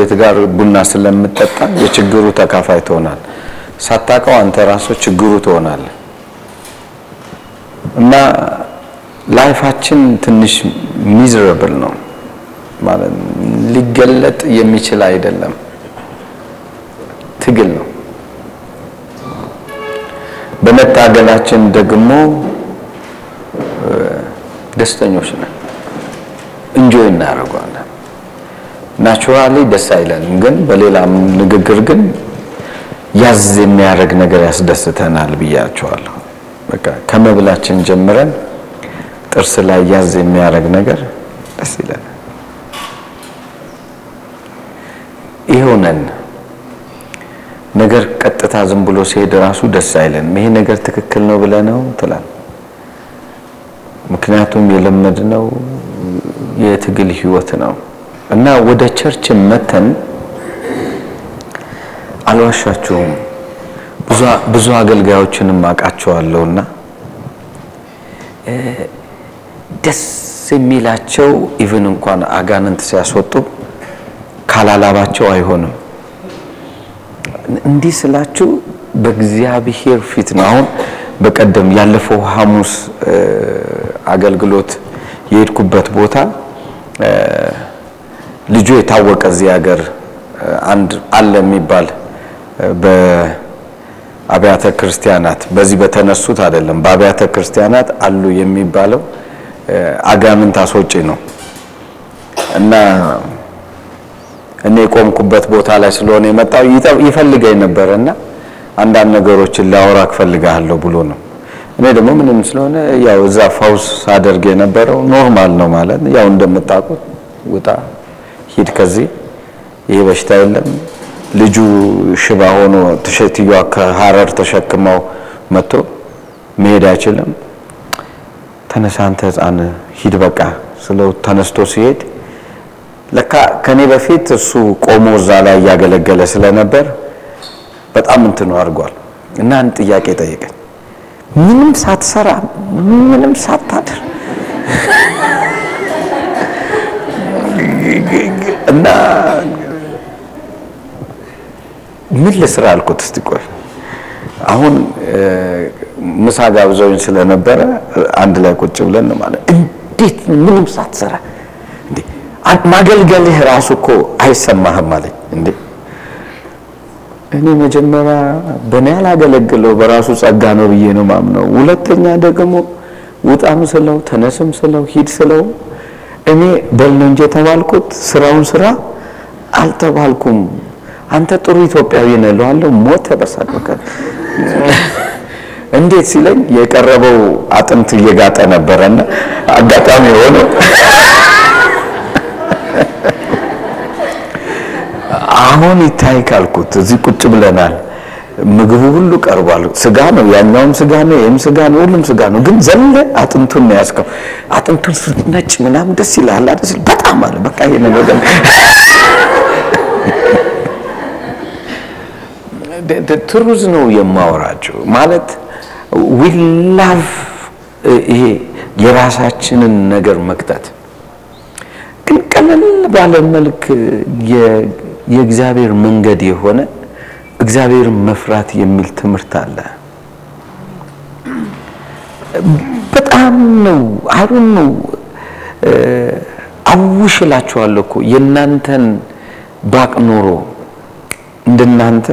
ከጎረቤት ጋር ቡና ስለምጠጣ የችግሩ ተካፋይ ትሆናል። ሳታውቀው አንተ ራሱ ችግሩ ትሆናለህ። እና ላይፋችን ትንሽ ሚዝረብል ነው ማለት ሊገለጥ የሚችል አይደለም። ትግል ነው። በመታገላችን ደግሞ ደስተኞች ነን፣ enjoy እናደርገዋለን። naturally ደስ አይለንም፣ ግን በሌላም ንግግር ግን ያዝ የሚያደርግ ነገር ያስደስተናል ብያቸዋለሁ። በቃ ከመብላችን ጀምረን ጥርስ ላይ ያዝ የሚያደርግ ነገር ደስ ይለናል። ይኸው ነን። ነገር ቀጥታ ዝም ብሎ ሲሄድ ራሱ ደስ አይለንም። ይሄ ነገር ትክክል ነው ብለህ ነው ትላል። ምክንያቱም የለመድነው የትግል ህይወት ነው እና ወደ church መጥተን አልዋሻችሁም ብዙ አገልጋዮችንም አውቃቸዋለሁና ደስ የሚላቸው even እንኳን አጋንንት ሲያስወጡ ካላላባቸው አይሆንም። እንዲህ ስላችሁ በእግዚአብሔር ፊት ነው። አሁን በቀደም ያለፈው ሐሙስ አገልግሎት የሄድኩበት ቦታ ልጁ የታወቀ እዚህ ሀገር አንድ አለ የሚባል በአብያተ ክርስቲያናት። በዚህ በተነሱት አይደለም፣ በአብያተ ክርስቲያናት አሉ የሚባለው አጋንንት አስወጪ ነው። እና እኔ የቆምኩበት ቦታ ላይ ስለሆነ የመጣው ይፈልገኝ ነበረ እና አንዳንድ ነገሮችን ላወራ እፈልጋለሁ ብሎ ነው። እኔ ደግሞ ምንም ስለሆነ ያው እዛ ፈውስ ሳደርግ የነበረው normal ነው ማለት ያው እንደምታውቁት ውጣ ሂድ ከዚህ ይሄ በሽታ የለም። ልጁ ሽባ ሆኖ ተሸትዮ ከሀረር ተሸክመው መጥቶ መሄድ አይችልም። ተነሳ አንተ ሕፃን ሂድ በቃ ስለው ተነስቶ ሲሄድ ለካ ከኔ በፊት እሱ ቆሞ እዛ ላይ እያገለገለ ስለነበር በጣም እንትኑ አድርጓል እና አንድ ጥያቄ ጠየቀኝ። ምንም ሳትሰራ ምንም ሳታድር እና ምን ልስራ አልኩት። እስቲ ቆይ አሁን ምሳ ጋብዘውኝ ስለነበረ አንድ ላይ ቁጭ ብለን ማለት እንዴት ምንም ሳትሰራ እንዴ ማገልገልህ ራሱ እኮ አይሰማህም አለኝ። እንዴ እኔ መጀመሪያ በእኔ ያላገለግለው በራሱ ጸጋ ነው ብዬ ነው ማምነው። ሁለተኛ ደግሞ ውጣም ስለው ተነስም ስለው ሂድ ስለው እኔ በል ነው እንጂ የተባልኩት ስራውን ስራ አልተባልኩም። አንተ ጥሩ ኢትዮጵያዊ ነህ እለዋለሁ። ሞት ተበሳቀቀ። እንዴት ሲለኝ የቀረበው አጥንት እየጋጠ ነበረና አጋጣሚ ሆኖ አሁን ይታይ ካልኩት እዚህ ቁጭ ብለናል። ምግቡ ሁሉ ቀርቧል። ስጋ ነው፣ ያኛውም ስጋ ነው፣ ይህም ስጋ ነው፣ ሁሉም ስጋ ነው። ግን ዘለ አጥንቱን ነው ያዝከው። አጥንቱን ስትነጭ ምናምን ደስ ይልሃል አይደል? በጣም አለ በቃ ይሄ ነገር ትሩዝ ነው የማወራቸው ማለት ዊ ይሄ የራሳችንን ነገር መክተት ግን ቀለል ባለ መልክ የእግዚአብሔር መንገድ የሆነ እግዚአብሔርን መፍራት የሚል ትምህርት አለ። በጣም ነው አሁን ነው አውሽላችኋለሁ እኮ የእናንተን ባውቅ ኖሮ እንደናንተ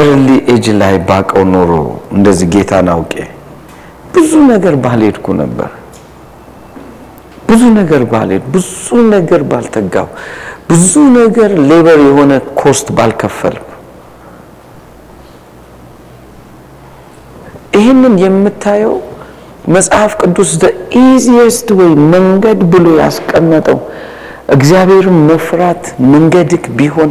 early age ላይ ባውቀው ኖሮ እንደዚህ ጌታን አውቄ ብዙ ነገር ባልሄድኩ ነበር። ብዙ ነገር ባልሄድ፣ ብዙ ነገር ባልተጋው፣ ብዙ ነገር labor የሆነ cost ባልከፈልኩ። ይህንን የምታየው መጽሐፍ ቅዱስ the easiest way መንገድ ብሎ ያስቀመጠው እግዚአብሔርን መፍራት መንገድክ ቢሆን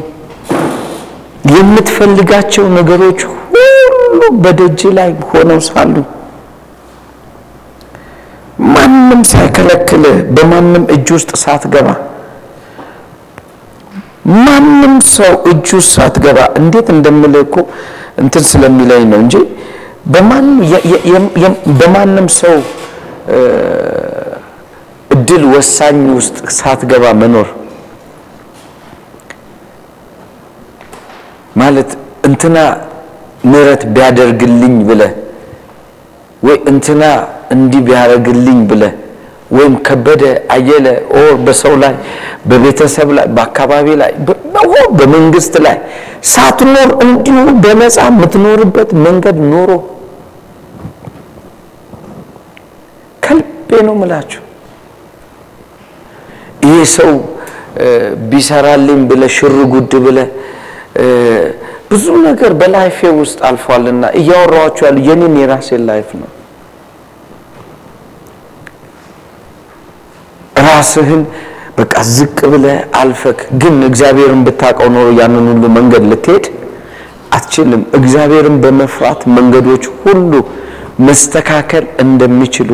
የምትፈልጋቸው ነገሮች ሁሉ በደጅ ላይ ሆነው ሳሉ ማንም ሳይከለክልህ በማንም እጅ ውስጥ ሳትገባ ማንም ሰው እጅ ውስጥ ሳትገባ እንዴት እንደምልህ እኮ እንትን ስለሚለኝ ነው እንጂ በማንም ሰው እድል ወሳኝ ውስጥ ሳትገባ መኖር ማለት እንትና ምሕረት ቢያደርግልኝ ብለህ ወይ እንትና እንዲህ ቢያደርግልኝ ብለህ ወይም ከበደ አየለ ኦር በሰው ላይ በቤተሰብ ላይ በአካባቢ ላይ በመንግስት ላይ ሳትኖር እንዲሁ በነፃ የምትኖርበት መንገድ ኖሮ ከልቤ ነው ምላችሁ። ይህ ሰው ቢሰራልኝ ብለህ ሽር ጉድ ብለህ ብዙ ነገር በ life ኤ ውስጥ አልፏልና እያወራኋችሁ ያሉ የኔን የራሴን life ነው። ራስህን በቃ ዝቅ ብለህ አልፈክ ግን እግዚአብሔርን ብታውቀው ኖሮ ያንን ሁሉ መንገድ ልትሄድ አትችልም። እግዚአብሔርን በመፍራት መንገዶች ሁሉ መስተካከል እንደሚችሉ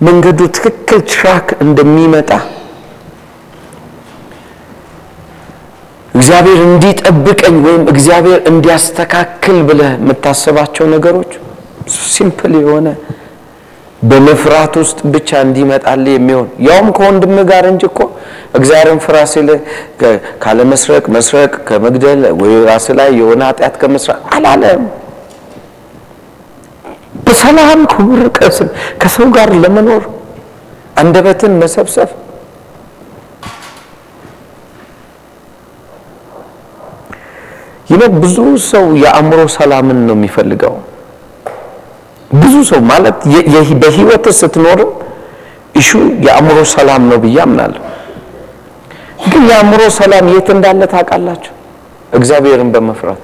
መንገዱ ትክክል track እንደሚመጣ እግዚአብሔር እንዲጠብቀኝ ወይም እግዚአብሔር እንዲያስተካክል ብለህ የምታስባቸው ነገሮች simple የሆነ በመፍራት ውስጥ ብቻ እንዲመጣልህ የሚሆን ያውም ከወንድም ጋር እንጂ እኮ እግዚአብሔርን ፍራ ሲል ካለመስረቅ፣ መስረቅ፣ ከመግደል ወይ ራስ ላይ የሆነ ኃጢአት ከመስራት አላለም። በሰላም ክቡር ከሰው ጋር ለመኖር አንደበትን መሰብሰብ ይነ ብዙ ሰው የአእምሮ ሰላምን ነው የሚፈልገው። ብዙ ሰው ማለት በህይወት ስትኖርም እሹ የአእምሮ ሰላም ነው ብዬ አምናለሁ። ግን የአእምሮ ሰላም የት እንዳለ ታውቃላችሁ? እግዚአብሔርን በመፍራት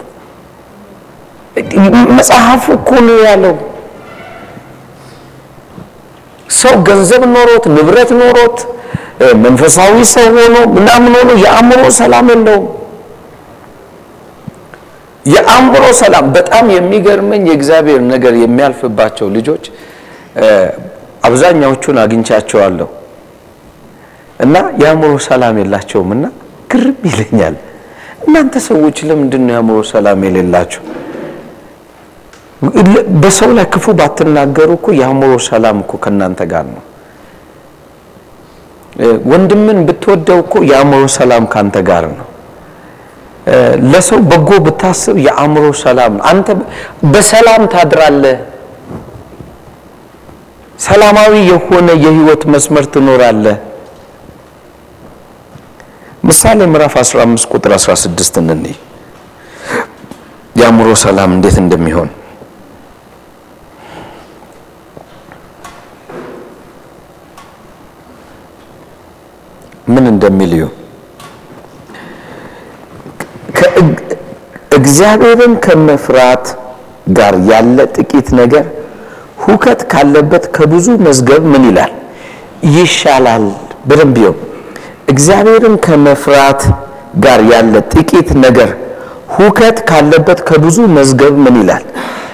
መጽሐፉ እኮ ነው ያለው። ሰው ገንዘብ ኖሮት ንብረት ኖሮት መንፈሳዊ ሰው ሆኖ ምናምን ሆኖ የአእምሮ ሰላም የለውም። የአእምሮ ሰላም በጣም የሚገርመኝ የእግዚአብሔር ነገር የሚያልፍባቸው ልጆች አብዛኛዎቹን አግኝቻቸዋለሁ እና የአእምሮ ሰላም የላቸውም እና ግርም ይለኛል። እናንተ ሰዎች ለምንድን ነው የአእምሮ ሰላም የሌላቸው? በሰው ላይ ክፉ ባትናገሩ እኮ የአእምሮ ሰላም እኮ ከእናንተ ጋር ነው። ወንድምን ብትወደው እኮ የአእምሮ ሰላም ካንተ ጋር ነው። ለሰው በጎ ብታስብ የአእምሮ ሰላም ነው። አንተ በሰላም ታድራለህ። ሰላማዊ የሆነ የህይወት መስመር ትኖራለህ። ምሳሌ ምዕራፍ 15 ቁጥር 16 እንይ የአእምሮ ሰላም እንዴት እንደሚሆን ምን እንደሚል እዩ። እግዚአብሔርን ከመፍራት ጋር ያለ ጥቂት ነገር ሁከት ካለበት ከብዙ መዝገብ ምን ይላል ይሻላል። በደንብ ይኸው እግዚአብሔርን ከመፍራት ጋር ያለ ጥቂት ነገር ሁከት ካለበት ከብዙ መዝገብ ምን ይላል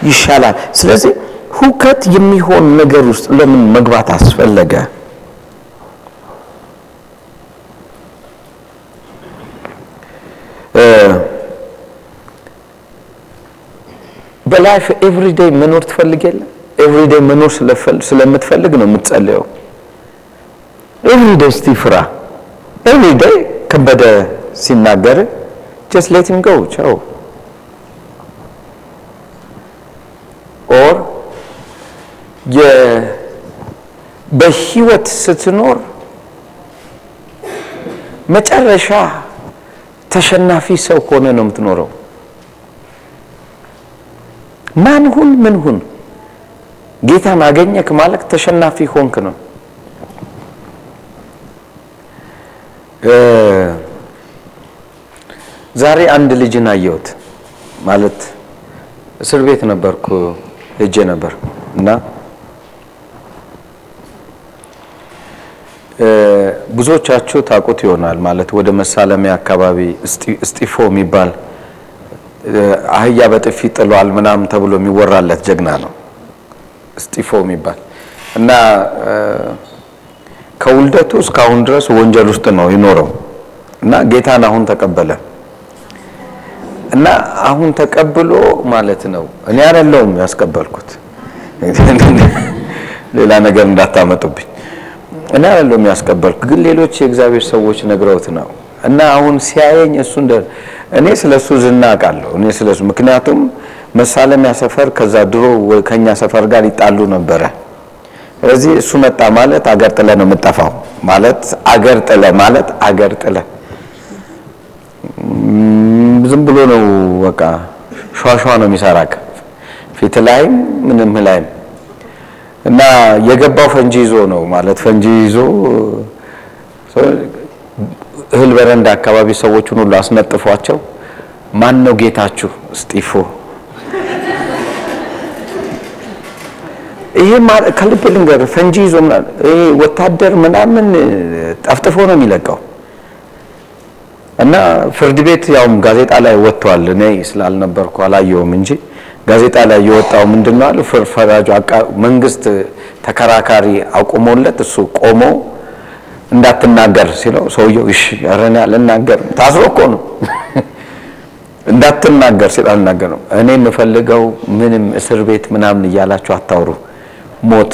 ይሻላል። ስለዚህ ሁከት የሚሆን ነገር ውስጥ ለምን መግባት አስፈለገ? በ life everyday መኖር ትፈልግ የለ everyday መኖር ስለምትፈልግ ነው የምትጸልየው። everyday እስቲ ፍራ። everyday ከበደ ሲናገር just let him go ቻው or በህይወት ስትኖር መጨረሻ ተሸናፊ ሰው ሆነ ነው የምትኖረው። ማን ሁን ምን ሁን ጌታን አገኘክ ማለት ተሸናፊ ሆንክ ነው። ዛሬ አንድ ልጅን አየሁት። ማለት እስር ቤት ነበርኩ ሄጄ ነበር እና ብዙዎቻችሁ ታውቁት ይሆናል። ማለት ወደ መሳለሚያ አካባቢ እስጢፎ የሚባል አህያ በጥፊ ጥሏል ምናምን ተብሎ የሚወራለት ጀግና ነው እስጢፎ የሚባል እና ከውልደቱ እስካሁን ድረስ ወንጀል ውስጥ ነው ይኖረው እና ጌታን አሁን ተቀበለ እና አሁን ተቀብሎ ማለት ነው። እኔ አይደለሁም ያስቀበልኩት፣ ሌላ ነገር እንዳታመጡብኝ። እኔ አይደለሁም ያስቀበልኩ፣ ግን ሌሎች የእግዚአብሔር ሰዎች ነግረውት ነው እና አሁን ሲያየኝ እሱ እንደ እኔ ስለ እሱ ዝና አውቃለሁ። እኔ ስለ እሱ ምክንያቱም መሳለሚያ ሰፈር ከዛ ድሮ ከኛ ሰፈር ጋር ይጣሉ ነበረ። ስለዚህ እሱ መጣ ማለት አገር ጥለ ነው የምጠፋው ማለት አገር ጥለ ማለት አገር ጥለ ዝም ብሎ ነው በቃ ሸዋሸዋ ነው የሚሰራክ ፊት ላይም ምንም ላይም እና የገባው ፈንጂ ይዞ ነው ማለት ፈንጂ ይዞ እህል በረንዳ አካባቢ ሰዎቹን ሁሉ አስነጥፏቸው። ማን ነው ጌታችሁ እስጢፎ ይሄ ከልብ ልንገር ፈንጂ ይዞ ይሄ ወታደር ምናምን ጠፍጥፎ ነው የሚለቀው። እና ፍርድ ቤት ያውም ጋዜጣ ላይ ወጥቷል። እኔ ስላልነበርኩ አላየውም እንጂ ጋዜጣ ላይ የወጣው ምንድን አሉ? ፈራጁ መንግስት ተከራካሪ አቁሞለት እሱ ቆሞ እንዳትናገር ሲለው ሰውየው እሺ ኧረ እኔ አልናገርም። ታስሮ እኮ ነው። እንዳትናገር ሲል አልናገርም እኔ የምፈልገው ምንም እስር ቤት ምናምን እያላችሁ አታውሩ። ሞት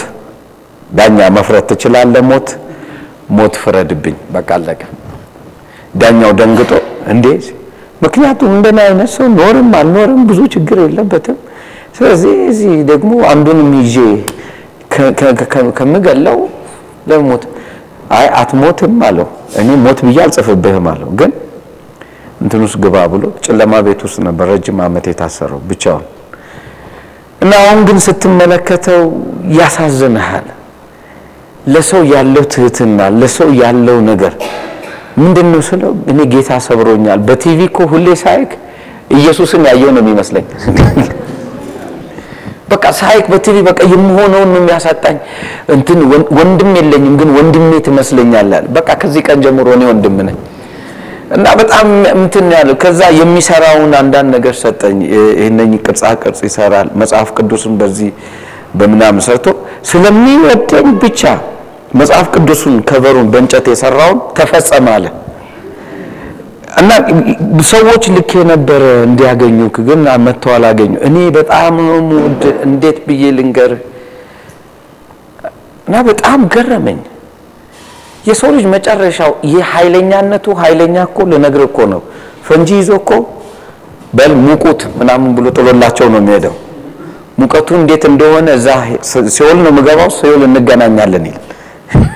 ዳኛ መፍረድ ትችላለህ ሞት። ሞት ፍረድብኝ። በቃ አለቀ። ዳኛው ደንግጦ እንዴ? ምክንያቱም እንደኔ አይነት ሰው ኖርም አልኖርም ብዙ ችግር የለበትም። ስለዚህ እዚህ ደግሞ አንዱንም ይዤ ከምገለው ለሞት አይ አትሞትም አለው። እኔ ሞት ብዬ አልጽፍብህም አለው። ግን እንትን ውስጥ ግባ ብሎ ጨለማ ቤት ውስጥ ነበር ረጅም ዓመት የታሰረው ብቻውን። እና አሁን ግን ስትመለከተው ያሳዝንሃል። ለሰው ያለው ትህትና ለሰው ያለው ነገር ምንድን ነው ስለው እኔ ጌታ ሰብሮኛል። በቲቪ እኮ ሁሌ ሳይህ ኢየሱስን ያየው ነው የሚመስለኝ በቃ ሳይክ በቲቪ በቃ የምሆነውን ነው የሚያሳጣኝ። እንትን ወንድም የለኝም ግን ወንድሜ ትመስለኛለህ። በቃ ከዚህ ቀን ጀምሮ እኔ ወንድም ነኝ። እና በጣም እንትን ያለው። ከዛ የሚሰራውን አንዳንድ ነገር ሰጠኝ። ይህነኝ ቅርጻ ቅርጽ ይሰራል። መጽሐፍ ቅዱስን በዚህ በምናምን ሰርቶ ስለሚወደኝ ብቻ መጽሐፍ ቅዱሱን ከቨሩን በእንጨት የሰራውን ተፈጸመ አለ እና ሰዎች ልክ የነበረ እንዲያገኙ ግን መጥተው አላገኙ እኔ በጣም የምወድ። እንዴት ብዬ ልንገር እና በጣም ገረመኝ። የሰው ልጅ መጨረሻው ይህ ኃይለኛነቱ ኃይለኛ እኮ ልነግር እኮ ነው። ፈንጂ ይዞ እኮ በል ሙቁት ምናምን ብሎ ጥሎላቸው ነው የሚሄደው። ሙቀቱ እንዴት እንደሆነ እዛ ሲኦል ነው የምገባው ሲኦል እንገናኛለን ይላል።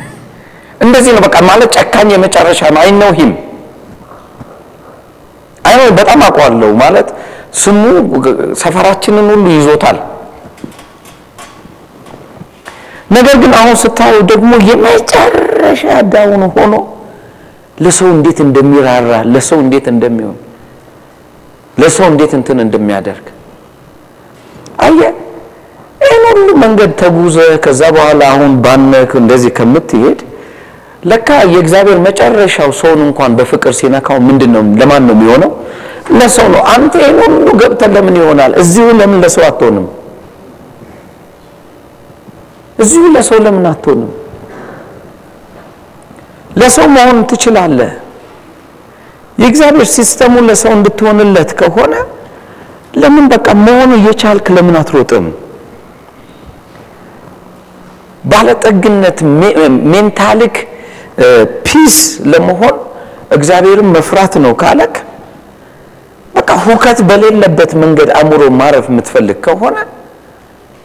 እንደዚህ ነው በቃ ማለት ጨካኝ የመጨረሻ ነው። I know him I በጣም አውቀዋለሁ። ማለት ስሙ ሰፈራችንን ሁሉ ይዞታል። ነገር ግን አሁን ስታየው ደግሞ የመጨረሻ down ሆኖ ለሰው እንዴት እንደሚራራ ለሰው እንዴት እንደሚሆን ለሰው እንዴት እንትን እንደሚያደርግ። አየ ይህን ሁሉ መንገድ ተጉዘ ከዛ በኋላ አሁን ባነክ እንደዚህ ከምትሄድ ለካ የእግዚአብሔር መጨረሻው ሰውን እንኳን በፍቅር ሲነካው ምንድን ነው ለማን ነው የሚሆነው? ለሰው ነው። አንተ ይህን ሁሉ ገብተን ለምን ይሆናል? እዚሁ ለምን ለሰው አትሆንም? እዚሁ ለሰው ለምን አትሆንም? ለሰው መሆን ትችላለህ። የእግዚአብሔር system ኡ ለሰው እንድትሆንለት ከሆነ ለምን በቃ መሆኑ እየቻልክ ለምን አትሮጥም? ባለጠግነት mental peace ለመሆን እግዚአብሔርን መፍራት ነው ካለክ በቃ ሁከት በሌለበት መንገድ አእምሮ ማረፍ የምትፈልግ ከሆነ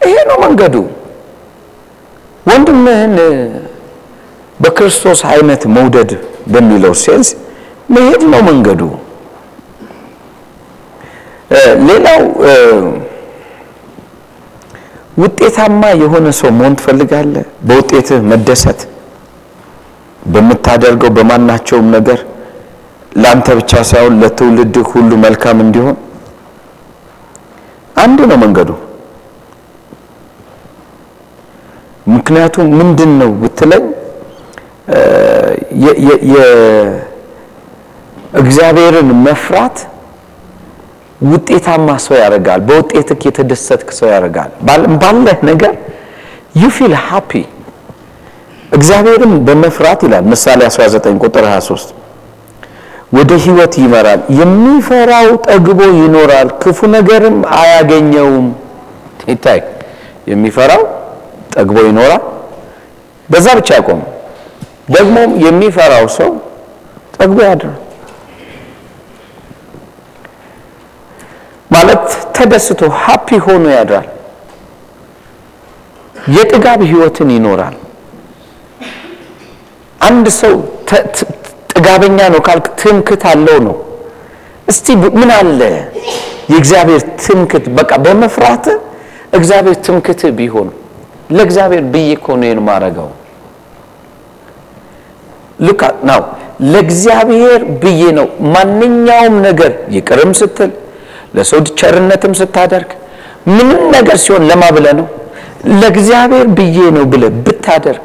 ይሄ ነው መንገዱ። ወንድምህን በክርስቶስ አይነት መውደድ በሚለው sense መሄድ ነው መንገዱ። ሌላው ውጤታማ የሆነ ሰው መሆን ትፈልጋለህ? በውጤትህ መደሰት በምታደርገው በማናቸውም ነገር ለአንተ ብቻ ሳይሆን ለትውልድህ ሁሉ መልካም እንዲሆን? አንድ ነው መንገዱ። ምክንያቱም ምንድን ነው ብትለኝ እግዚአብሔርን መፍራት ውጤታማ ሰው ያደርጋል። በውጤትክ የተደሰትክ ሰው ያደርጋል። ባለህ ነገር you feel happy እግዚአብሔርም በመፍራት ይላል ምሳሌ 19 ቁጥር 23 ወደ ህይወት ይመራል። የሚፈራው ጠግቦ ይኖራል፣ ክፉ ነገርም አያገኘውም። ይታይ የሚፈራው ጠግቦ ይኖራል። በዛ ብቻ ቆም። ደግሞም የሚፈራው ሰው ጠግቦ ያድራል ማለት ተደስቶ ሀፒ ሆኖ ያድራል። የጥጋብ ህይወትን ይኖራል። አንድ ሰው ጥጋበኛ ነው ካልክ ትምክት አለው ነው። እስቲ ምን አለ? የእግዚአብሔር ትምክት በቃ በመፍራት እግዚአብሔር ትምክት ቢሆን ለእግዚአብሔር ብዬ እኮ ነው ይሄን ልካ now። ለእግዚአብሔር ብዬ ነው ማንኛውም ነገር ይቅርም ስትል ለሰው ቸርነትም ስታደርግ ምንም ነገር ሲሆን ለማን ብለህ ነው? ለእግዚአብሔር ብዬ ነው ብለህ ብታደርግ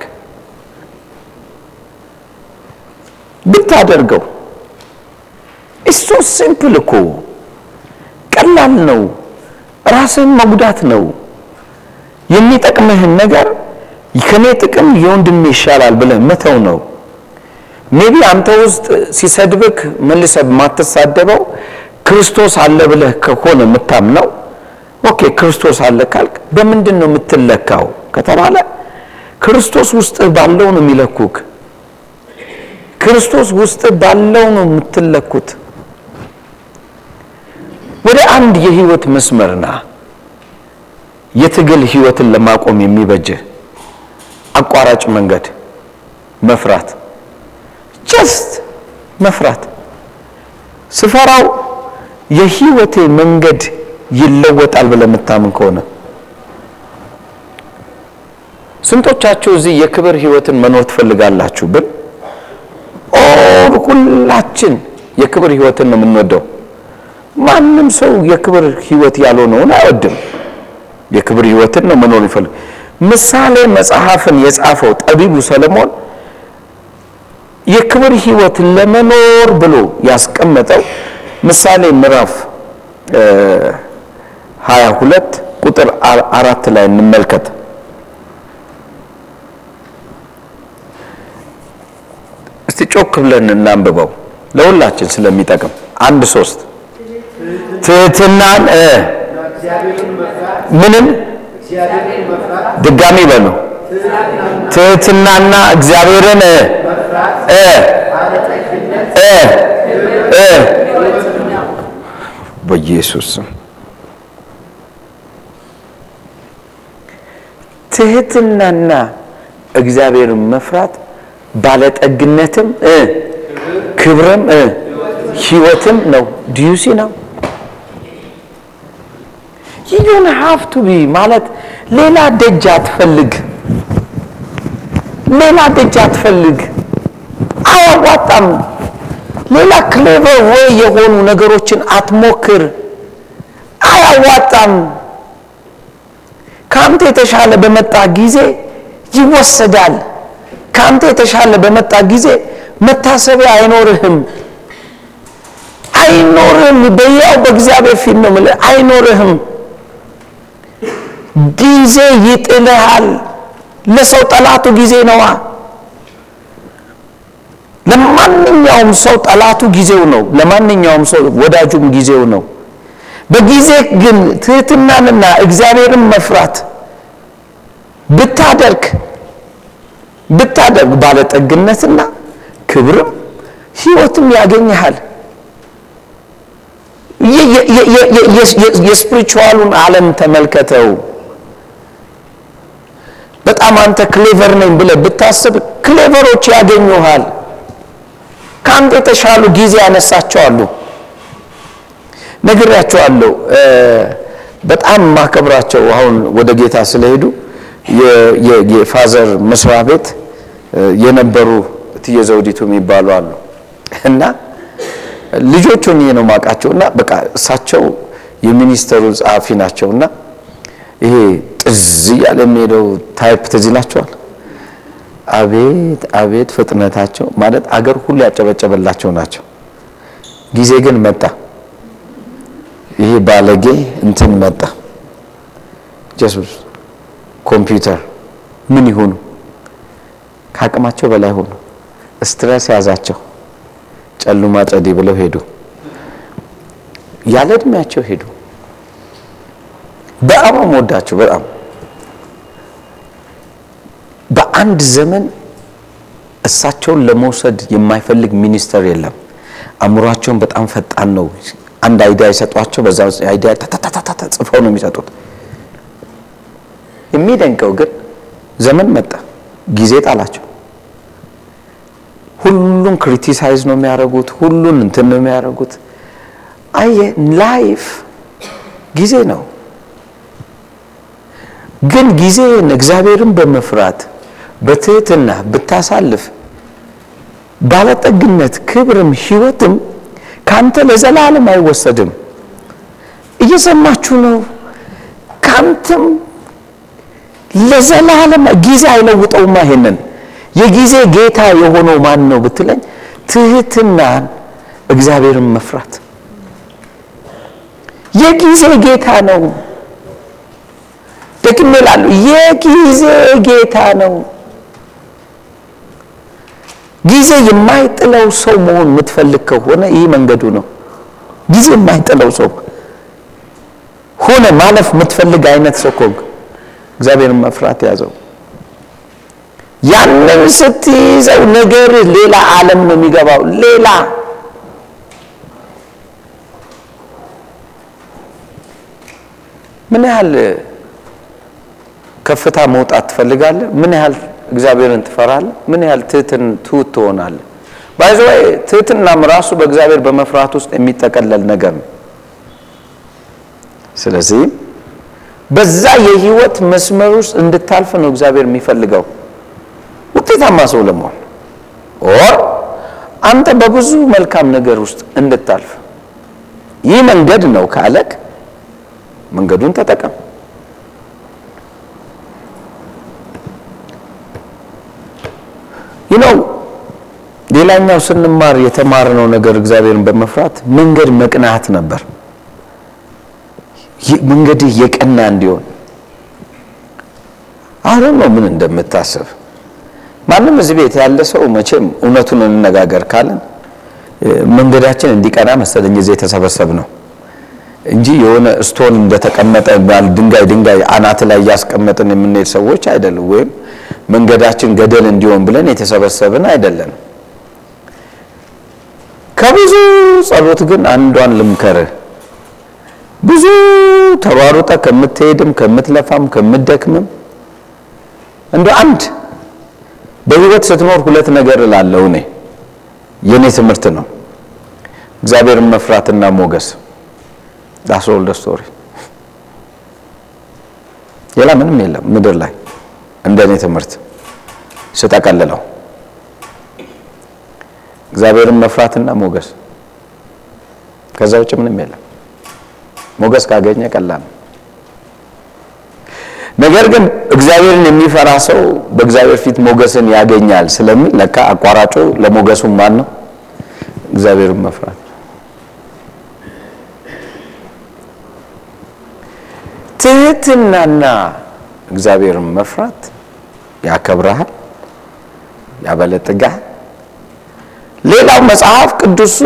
ብታደርገው እሱ simple እኮ ቀላል ነው። ራስህን መጉዳት ነው። የሚጠቅምህን ነገር ከኔ ጥቅም የወንድሜ ይሻላል ብለህ መተው ነው። maybe አንተ ውስጥ ሲሰድብክ መልሰህ የማትሳደበው ክርስቶስ አለ ብለህ ከሆነ የምታምነው okay፣ ክርስቶስ አለ ካልክ በምንድን ነው የምትለካው ከተባለ ክርስቶስ ውስጥ ባለው ነው የሚለኩክ። ክርስቶስ ውስጥ ባለው ነው የምትለኩት። ወደ አንድ የህይወት መስመርና የትግል ህይወትን ለማቆም የሚበጅህ አቋራጭ መንገድ መፍራት፣ just መፍራት። ስፈራው የህይወቴ መንገድ ይለወጣል ብለህ የምታምን ከሆነ ስንቶቻችሁ እዚህ የክብር ህይወትን መኖር ትፈልጋላችሁ? ብል ኦር ሁላችን የክብር ህይወትን ነው የምንወደው። ማንም ሰው የክብር ህይወት ያልሆነውን አይወድም። የክብር ህይወትን ነው መኖር ይፈልግ። ምሳሌ መጽሐፍን የጻፈው ጠቢቡ ሰለሞን የክብር ህይወት ለመኖር ብሎ ያስቀመጠው ምሳሌ ምዕራፍ ሀያ ሁለት ቁጥር አራት ላይ እንመልከት። እስቲ ጮክ ብለን እናንብበው። ለሁላችን ስለሚጠቅም። አንድ ሶስት። ትህትናን ምንም ድጋሚ በሉ። ትህትናና እግዚአብሔርን በኢየሱስ ትህትናና እግዚአብሔርን መፍራት ባለጠግነትም ክብርም ህይወትም ነው። ዲዩሲ ነው you don't have to be ማለት ሌላ ደጅ አትፈልግ፣ ሌላ ደጅ አትፈልግ። አያዋጣም። ሌላ clever ወይ የሆኑ ነገሮችን አትሞክር። አያዋጣም። ከአንተ የተሻለ በመጣ ጊዜ ይወሰዳል። ከአንተ የተሻለ በመጣ ጊዜ መታሰቢያ አይኖርህም አይኖርህም። በያው በእግዚአብሔር ፊት ነው የምልህ፣ አይኖርህም። ጊዜ ይጥልሃል። ለሰው ጠላቱ ጊዜ ነዋ። ለማንኛውም ሰው ጠላቱ ጊዜው ነው። ለማንኛውም ሰው ወዳጁም ጊዜው ነው። በጊዜ ግን ትህትናንና እግዚአብሔርን መፍራት ብታደርግ ብታደርግ ባለጠግነትና ክብርም ህይወትም ያገኘሃል። የስፒሪቹዋሉን ዓለም ተመልከተው። በጣም አንተ ክሌቨር ነኝ ብለህ ብታስብ ክሌቨሮች ያገኙሃል። ከአንተ የተሻሉ ጊዜ ያነሳቸዋሉ። ነግሬያቸዋለሁ። በጣም ማከብራቸው አሁን ወደ ጌታ ስለሄዱ የ father መስሪያ ቤት የነበሩ እትዬ ዘውዲቱ የሚባሉ አሉ እና ልጆቹን ነው ማውቃቸው እና በቃ እሳቸው የሚኒስተሩ ጸሐፊ ናቸው እና ይሄ ጥዝ እያለ የሚሄደው type ትዝ ይላቸዋል። አቤት አቤት ፍጥነታቸው ማለት አገር ሁሉ ያጨበጨበላቸው ናቸው። ጊዜ ግን መጣ። ይሄ ባለጌ እንትን መጣ። ኮምፒውተር ምን ይሆኑ ከአቅማቸው በላይ ሆኑ። stress ያዛቸው። ጨሉማ ጨዲ ብለው ሄዱ። ያለ እድሜያቸው ሄዱ። በጣም ወዳቸው በጣም በአንድ ዘመን እሳቸውን ለመውሰድ የማይፈልግ ሚኒስተር የለም። አእምሯቸውን በጣም ፈጣን ነው። አንድ idea ይሰጧቸው፣ በዛ idea ጽፈው ነው የሚሰጡት። የሚደንቀው ግን ዘመን መጣ፣ ጊዜ ጣላቸው። ሁሉን criticize ነው የሚያደርጉት፣ ሁሉን እንትን ነው የሚያደርጉት። አየ life ጊዜ ነው። ግን ጊዜን እግዚአብሔርን በመፍራት በትህትና ብታሳልፍ ባለጠግነት፣ ክብርም ህይወትም ካንተ ለዘላለም አይወሰድም። እየሰማችሁ ነው። ካንተም ለዘላለም ጊዜ አይለውጠውማ። ይሄንን የጊዜ ጌታ የሆነው ማን ነው ብትለኝ፣ ትህትናን እግዚአብሔርን መፍራት የጊዜ ጌታ ነው። ደግሜ እላለሁ የጊዜ ጌታ ነው። ጊዜ የማይጥለው ሰው መሆን የምትፈልግ ከሆነ ይህ መንገዱ ነው። ጊዜ የማይጥለው ሰው ሆነ ማለፍ የምትፈልግ አይነት ሰው እግዚአብሔርን መፍራት ያዘው። ያንን ስትይዘው ነገር ሌላ ዓለም ነው የሚገባው። ሌላ ምን ያህል ከፍታ መውጣት ትፈልጋለህ? ምን ያህል እግዚአብሔርን ትፈራለህ? ምን ያህል ትህትን ትሁት ትሆናለህ? by the way ትህትናም ራሱ በእግዚአብሔር በመፍራት ውስጥ የሚጠቀለል ነገር ነው። ስለዚህ በዛ የህይወት መስመር ውስጥ እንድታልፍ ነው እግዚአብሔር የሚፈልገው ውጤታማ ሰው ለመሆን or አንተ በብዙ መልካም ነገር ውስጥ እንድታልፍ ይህ መንገድ ነው ካለክ መንገዱን ተጠቀም። ይህ ሌላኛው ስንማር የተማርነው ነገር እግዚአብሔርን በመፍራት መንገድ መቅናት ነበር። መንገድህ የቀና እንዲሆን አሁን ነው ምን እንደምታስብ ማንም እዚህ ቤት ያለ ሰው መቼም እውነቱን እንነጋገር ካለን መንገዳችን እንዲቀና መሰለኝ እዚህ የተሰበሰብ ነው እንጂ የሆነ ስቶን እንደተቀመጠ ድንጋይ ድንጋይ አናት ላይ እያስቀመጥን የምንሄድ ሰዎች አይደለም። ወይም መንገዳችን ገደል እንዲሆን ብለን የተሰበሰብን አይደለም። ከብዙ ጸሎት ግን አንዷን ልምከርህ። ብዙ ተሯሩጠ ከምትሄድም ከምትለፋም ከምትደክምም እንደ አንድ በህይወት ስትኖር ሁለት ነገር እላለሁ እኔ የኔ ትምህርት ነው። እግዚአብሔርን መፍራትና ሞገስ that's all story። ሌላ ምንም የለም ምድር ላይ እንደ እኔ ትምህርት ስጠቀልለው እግዚአብሔርን መፍራትና ሞገስ፣ ከዛ ውጭ ምንም የለም። ሞገስ ካገኘ ቀላል ነው። ነገር ግን እግዚአብሔርን የሚፈራ ሰው በእግዚአብሔር ፊት ሞገስን ያገኛል ስለሚል ለካ አቋራጩ ለሞገሱ ማን ነው? እግዚአብሔርን መፍራት። ትህትናና እግዚአብሔርን መፍራት ያከብረሃል፣ ያበለጥጋል። ሌላው መጽሐፍ ቅዱሱ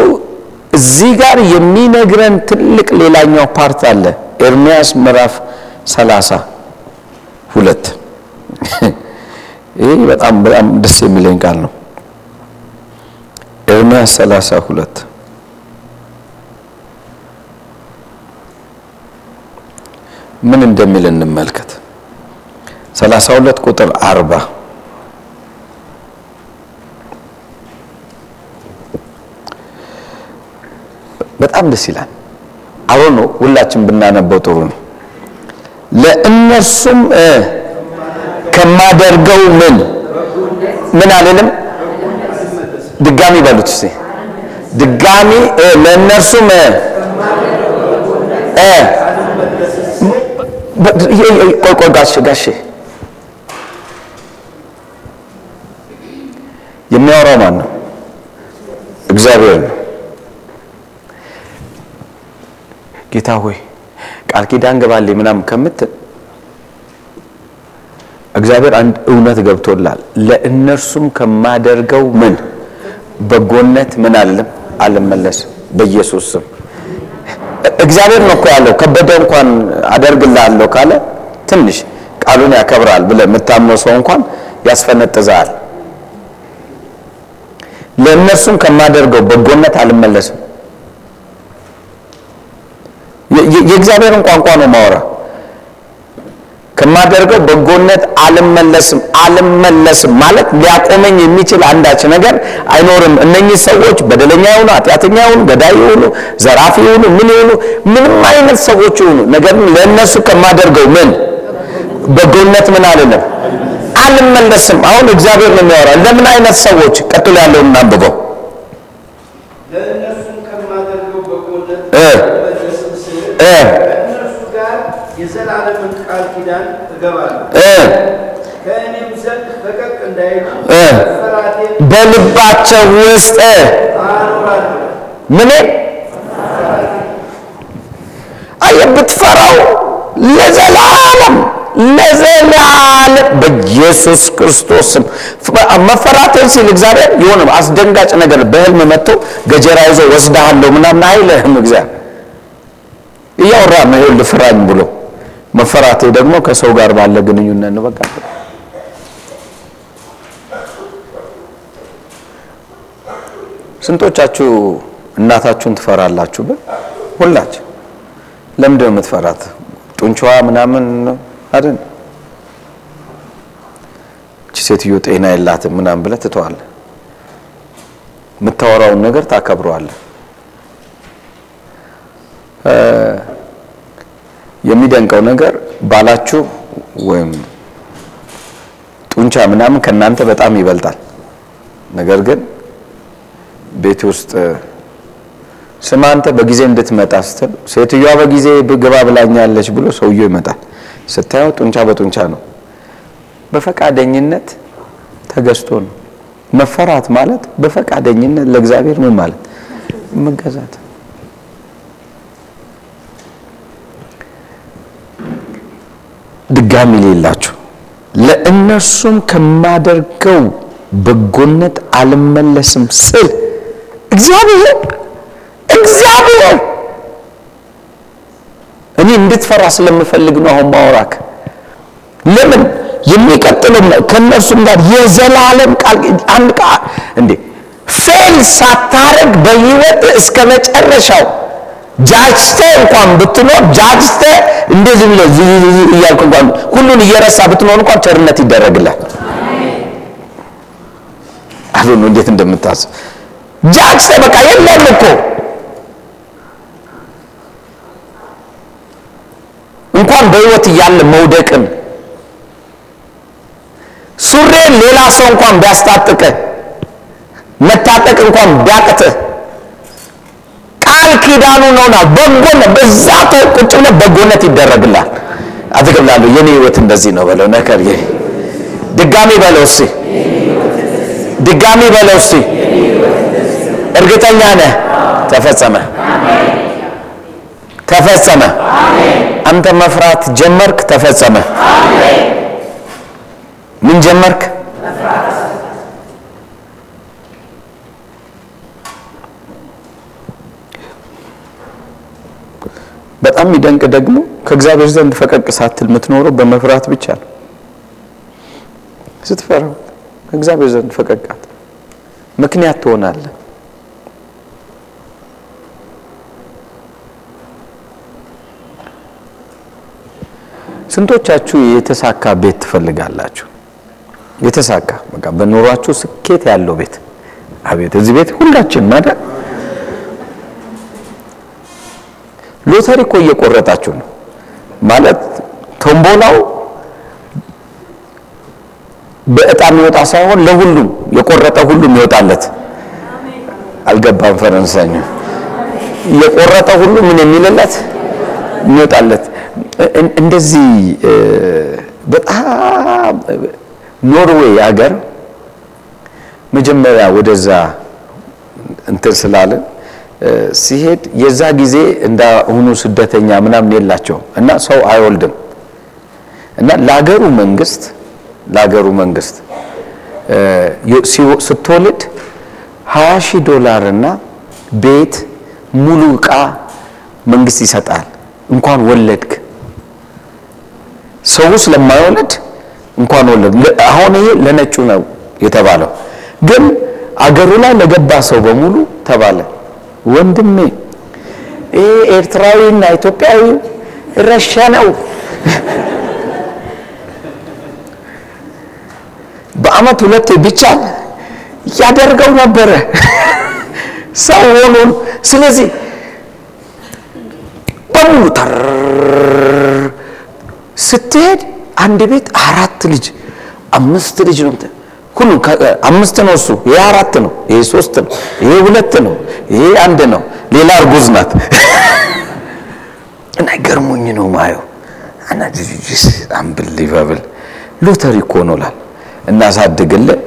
እዚህ ጋር የሚነግረን ትልቅ ሌላኛው part አለ። ኤርሚያስ ምዕራፍ ሰላሳ ሁለት ይህ በጣም በጣም ደስ የሚለኝ ቃል ነው። ኤርሚያስ ሰላሳ ሁለት ምን እንደሚል እንመልከት። ሰላሳ ሁለት ቁጥር አርባ በጣም ደስ ይላል። አሁን ነው ሁላችን ብናነበው ጥሩ ነው። ለእነርሱም ከማደርገው ምን ምን አልልም። ድጋሚ በሉት እስቲ ድጋሚ ለእነርሱም ቆይ ቆይ ጋሼ የሚያወራው ማን ነው? እግዚአብሔር ነው። ጌታ ሆይ ቃል ኪዳን ገባልኝ ምናምን ከምትል እግዚአብሔር አንድ እውነት ገብቶላል። ለእነርሱም ከማደርገው ምን በጎነት ምን አለም አልመለስም። በኢየሱስ ስም እግዚአብሔር ነው እኮ ያለው። ከበደ እንኳን አደርግልሃለሁ ካለ ትንሽ ቃሉን ያከብራል ብለህ የምታምነው ሰው እንኳን ያስፈነጥዛል። ለእነርሱም ከማደርገው በጎነት አልመለስም። የእግዚአብሔርን ቋንቋ ነው ማወራ ከማደርገው በጎነት አልመለስም አልመለስም ማለት ሊያቆመኝ የሚችል አንዳች ነገር አይኖርም። እነኚህ ሰዎች በደለኛ ይሁኑ፣ ኃጢአተኛ ይሁኑ፣ ገዳይ ይሁኑ፣ ዘራፊ ይሁኑ፣ ምን ይሁኑ፣ ምንም አይነት ሰዎች ይሁኑ፣ ነገር ግን ለእነሱ ከማደርገው ምን በጎነት ምን አልልም አልመለስም። አሁን እግዚአብሔር ነው የሚያወራ። ለምን አይነት ሰዎች? ቀጥሎ ያለውን እናንብበው። ለእነሱም ከማደርገው በጎነት እ አልመለስም ስል እ ከእነርሱ ጋር የዘላለምን ቃል ኪዳን እገባለሁ። እ ከእኔም ዘንድ ፈቀቅ እንዳይሉ በልባቸው ውስጥ ምን አየህ፣ ብትፈራው ለዘላለም ለዘላለም በኢየሱስ ክርስቶስ ስም መፈራትን ሲል እግዚአብሔር የሆነ አስደንጋጭ ነገር በህልም መጥቶ ገጀራ ይዞ ወስድሃለሁ ምናምን አይልህም። እግዚአብሔር እያወራ ነው፣ ይኸውልህ ፍራኝ ብሎ መፈራቴ ደግሞ ከሰው ጋር ባለ ግንኙነት ነው። በቃ ስንቶቻችሁ እናታችሁን ትፈራላችሁ? ግን ሁላችሁ ለምንድን ነው የምትፈራት? ጡንቻዋ ምናምን አይደል? እቺ ሴትዮ ጤና የላትም ምናምን ብለህ ትተዋለህ። የምታወራውን ነገር ታከብረዋለህ። የሚደንቀው ነገር ባላችሁ ወይም ጡንቻ ምናምን ከእናንተ በጣም ይበልጣል። ነገር ግን ቤት ውስጥ ስማ አንተ በጊዜ እንድትመጣ ስትል ሴትዮዋ በጊዜ ግባ ብላኛለች ብሎ ሰውየው ይመጣል። ስታየው ጡንቻ በጡንቻ ነው። በፈቃደኝነት ተገዝቶ ነው። መፈራት ማለት በፈቃደኝነት ለእግዚአብሔር ምን ማለት መገዛት። ድጋሚ ሌላችሁ። ለእነርሱም ከማደርገው በጎነት አልመለስም ስል እግዚአብሔር እግዚአብሔር! እኔ እንድትፈራ ስለምፈልግ ነው አሁን ማወራክ። ለምን? የሚቀጥለው ከእነርሱም ጋር የዘላለም ቃል አንድ ቃል እንዴ! ፌል ሳታረግ በህይወት እስከ መጨረሻው ጃጅተ እንኳን ብትኖር ጃጅተ እንደዚህ ዝዝዝ እያልክ እንኳን ሁሉን እየረሳ ብትኖር እንኳን ቸርነት ይደረግላል። አሉ ነው እንዴት እንደምታስብ። ጃጅተ በቃ የለም እኮ። እንኳን በህይወት እያለ መውደቅን። ሱሬን ሌላ ሰው እንኳን ቢያስታጥቅ መታጠቅ እንኳን ቢያቅትህ ኪዳኑ ነውና በጎነት በዛ ቁጭ ብለህ በጎነት ይደረግላል። አትገብላለሁ የኔ ህይወት እንደዚህ ነው በለው ነገር ይሄ ድጋሚ በለው እስቲ ድጋሚ በለው እስቲ እርግጠኛ ነህ? ተፈጸመ ተፈጸመ። አንተ መፍራት ጀመርክ፣ ተፈጸመ። ምን ጀመርክ? በጣም የሚደንቅ ደግሞ ከእግዚአብሔር ዘንድ ፈቀቅ ሳትል የምትኖረው በመፍራት ብቻ ነው። ስትፈራው ከእግዚአብሔር ዘንድ ፈቀቃት ምክንያት ትሆናለህ። ስንቶቻችሁ የተሳካ ቤት ትፈልጋላችሁ? የተሳካ በቃ በኑሯችሁ ስኬት ያለው ቤት። አቤት እዚህ ቤት ሁላችን ማለት ሎተሪ እኮ እየቆረጣችሁ ነው ማለት ቶምቦላው በእጣ የሚወጣ ሳይሆን ለሁሉም የቆረጠ ሁሉም ይወጣለት። አልገባም ፈረንሳይኛ። የቆረጠ ሁሉ ምን የሚልለት የሚወጣለት እንደዚህ በጣም ኖርዌይ ሀገር መጀመሪያ ወደዛ እንትን ስላለን ሲሄድ የዛ ጊዜ እንደ ስደተኛ ምናምን የላቸውም እና ሰው አይወልድም እና ለሀገሩ መንግስት ለሀገሩ መንግስት ስትወልድ ሀያ ሺህ ዶላር እና ቤት ሙሉ እቃ መንግስት ይሰጣል። እንኳን ወለድክ ሰው ስለማይወለድ እንኳን ወለድ። አሁን ይሄ ለነጩ ነው የተባለው፣ ግን አገሩ ላይ ለገባ ሰው በሙሉ ተባለ። ወንድሜ ይሄ ኤርትራዊና ኢትዮጵያዊ ረሸነው። በአመት ሁለቴ ብቻ ያደርገው ነበረ ሰው ሆኖ። ስለዚህ በሙሉ ተር ስትሄድ አንድ ቤት አራት ልጅ አምስት ልጅ ነው። ሁሉ አምስት ነው። እሱ ይሄ አራት ነው። ይሄ ሶስት ነው። ይሄ ሁለት ነው። ይሄ አንድ ነው። ሌላ እርጉዝ ናት። እና ገርሞኝ ነው ማየው እና ጂጂስ አንብሊቨብል ሎተሪ እኮ ነው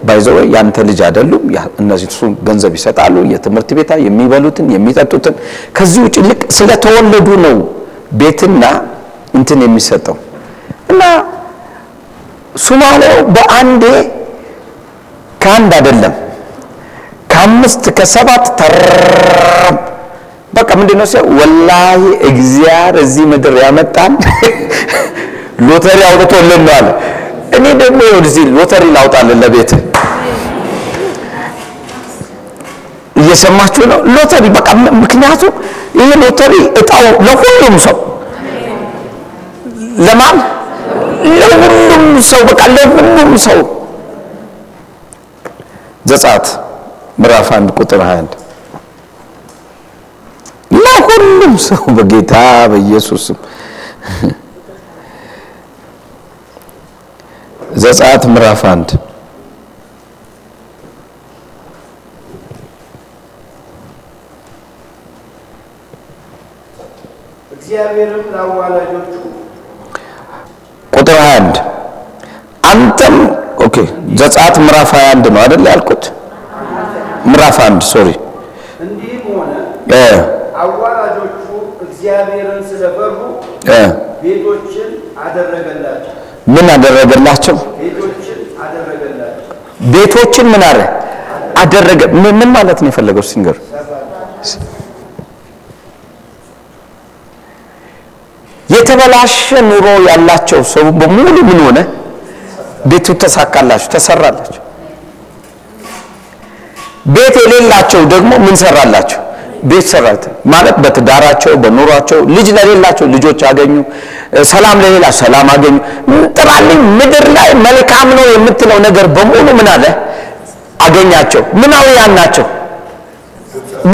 ባይዘው ያንተ ልጅ አይደሉም። እነዚህ እሱ ገንዘብ ይሰጣሉ፣ የትምህርት ቤታ የሚበሉትን የሚጠጡትን። ከዚህ ውጭ ልቅ ስለተወለዱ ነው ቤትና እንትን የሚሰጠው እና ሱማሌው በአንዴ ከአንድ አይደለም ከአምስት ከሰባት ተረም በቃ ምንድን ነው ሲያው ወላሂ እግዚአብሔር እዚህ ምድር ያመጣን ሎተሪ አውጥቶልን ነው አለ። እኔ ደግሞ ይሁን እዚህ ሎተሪ ላውጣልን ለቤት እየሰማችሁ ነው። ሎተሪ በቃ ምክንያቱም ይሄ ሎተሪ እጣው ለሁሉም ሰው ለማን ለሁሉም ሰው በቃ ለሁሉም ሰው ዘጸአት ምዕራፍ አንድ ቁጥር 21 ለሁሉም ሰው በጌታ በኢየሱስም ዘጸአት ምዕራፍ አንድ። እግዚአብሔርም ለአዋላጆቹ ቁጥር 21 አንተም okay። ዘጸአት ምዕራፍ 21 ነው አይደል ያልኩት? ምዕራፍ 1 sorry። እንዲህም ሆነ አዋላጆቹ እግዚአብሔርን ስለፈሩ ቤቶችን አደረገላቸው። ምን አደረገላቸው? ቤቶችን ምን አለ አደረገ። ምን ምን ማለት ነው የፈለገው? ሲንገር። የተበላሸ ኑሮ ያላቸው ሰው በሙሉ ምን ሆነ ቤቱ ተሳካላቸው ተሰራላቸው ቤት የሌላቸው ደግሞ ምን ሰራላቸው ቤት ሰራት ማለት በትዳራቸው በኑሯቸው ልጅ ለሌላቸው ልጆች አገኙ ሰላም ለሌላ ሰላም አገኙ። ጥራልኝ ምድር ላይ መልካም ነው የምትለው ነገር በሙሉ ምን አለ? አገኛቸው። ምናውያን ናቸው?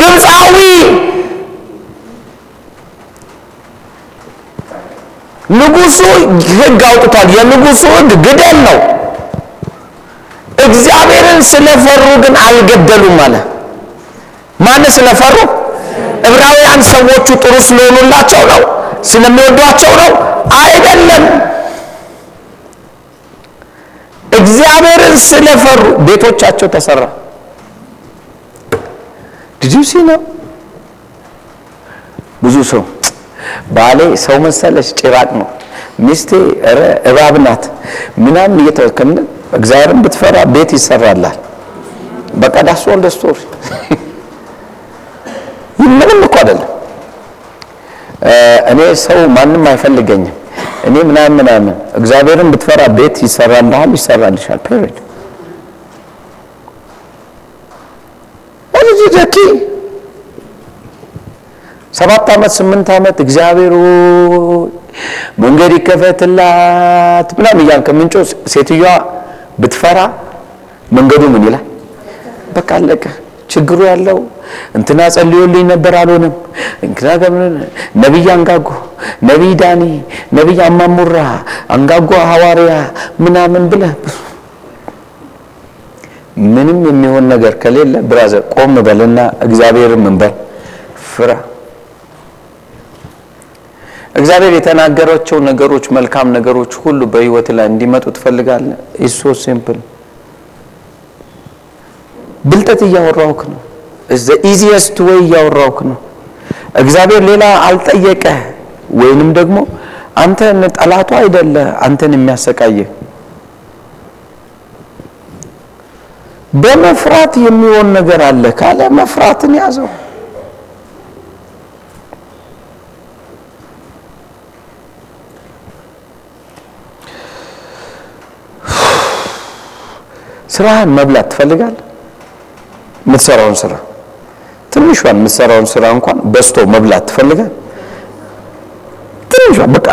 ግብፃዊ ንጉሱ ህግ አውጥቷል። የንጉሱ ህግ ግደል ነው። እግዚአብሔርን ስለፈሩ ግን አልገደሉም አለ። ማን ስለፈሩ? ዕብራውያን ሰዎቹ ጥሩ ስለሆኑላቸው ነው ስለሚወዷቸው ነው። አይደለም። እግዚአብሔርን ስለፈሩ ቤቶቻቸው ተሰራ። ዲዲሲ ነው ብዙ ሰው ባሌ ሰው መሰለች ጭራቅ ነው። ሚስቴ ኧረ እባብ ናት። ምናምን እየተወከምን እግዚአብሔርን ብትፈራ ቤት ይሰራላል። በቃ that's whole the story ምንም እኮ አይደለም። እኔ ሰው ማንም አይፈልገኝም። እኔ ምናምን ምናምን እግዚአብሔርን ብትፈራ ቤት ይሰራልሃል ይሰራልሻል። ፔሪድ ሰባት ዓመት ስምንት ዓመት እግዚአብሔር መንገድ ይከፈትላት ምናምን እያልክ ምንጮ ሴትዮዋ ብትፈራ መንገዱ ምን ይላል? በቃ አለቀ። ችግሩ ያለው እንትና ጸልዮልኝ ነበር አልሆነም። እንትና ከምን ነቢይ አንጋጎ፣ ነቢይ ዳኒ፣ ነቢይ አማሙራ፣ አንጋጎ ሐዋርያ ምናምን ብለህ ምንም የሚሆን ነገር ከሌለ brother ቆም በልና እግዚአብሔርን ምን በል ፍራ። እግዚአብሔር የተናገራቸው ነገሮች መልካም ነገሮች ሁሉ በህይወት ላይ እንዲመጡ ትፈልጋለህ? it's so simple ብልጠት እያወራውክ ነው። እዘ ኢዚየስት ወይ እያወራውክ ነው። እግዚአብሔር ሌላ አልጠየቀ ወይንም ደግሞ አንተ ጠላቱ አይደለ አንተን የሚያሰቃየ በመፍራት የሚሆን ነገር አለ ካለ መፍራትን ያዘው። ስራህን መብላት ትፈልጋለህ? የምትሰራውን ስራ ትንሿን የምትሰራውን ስራ እንኳን በስቶ መብላት ትፈልጋል። ትንሿ በቃ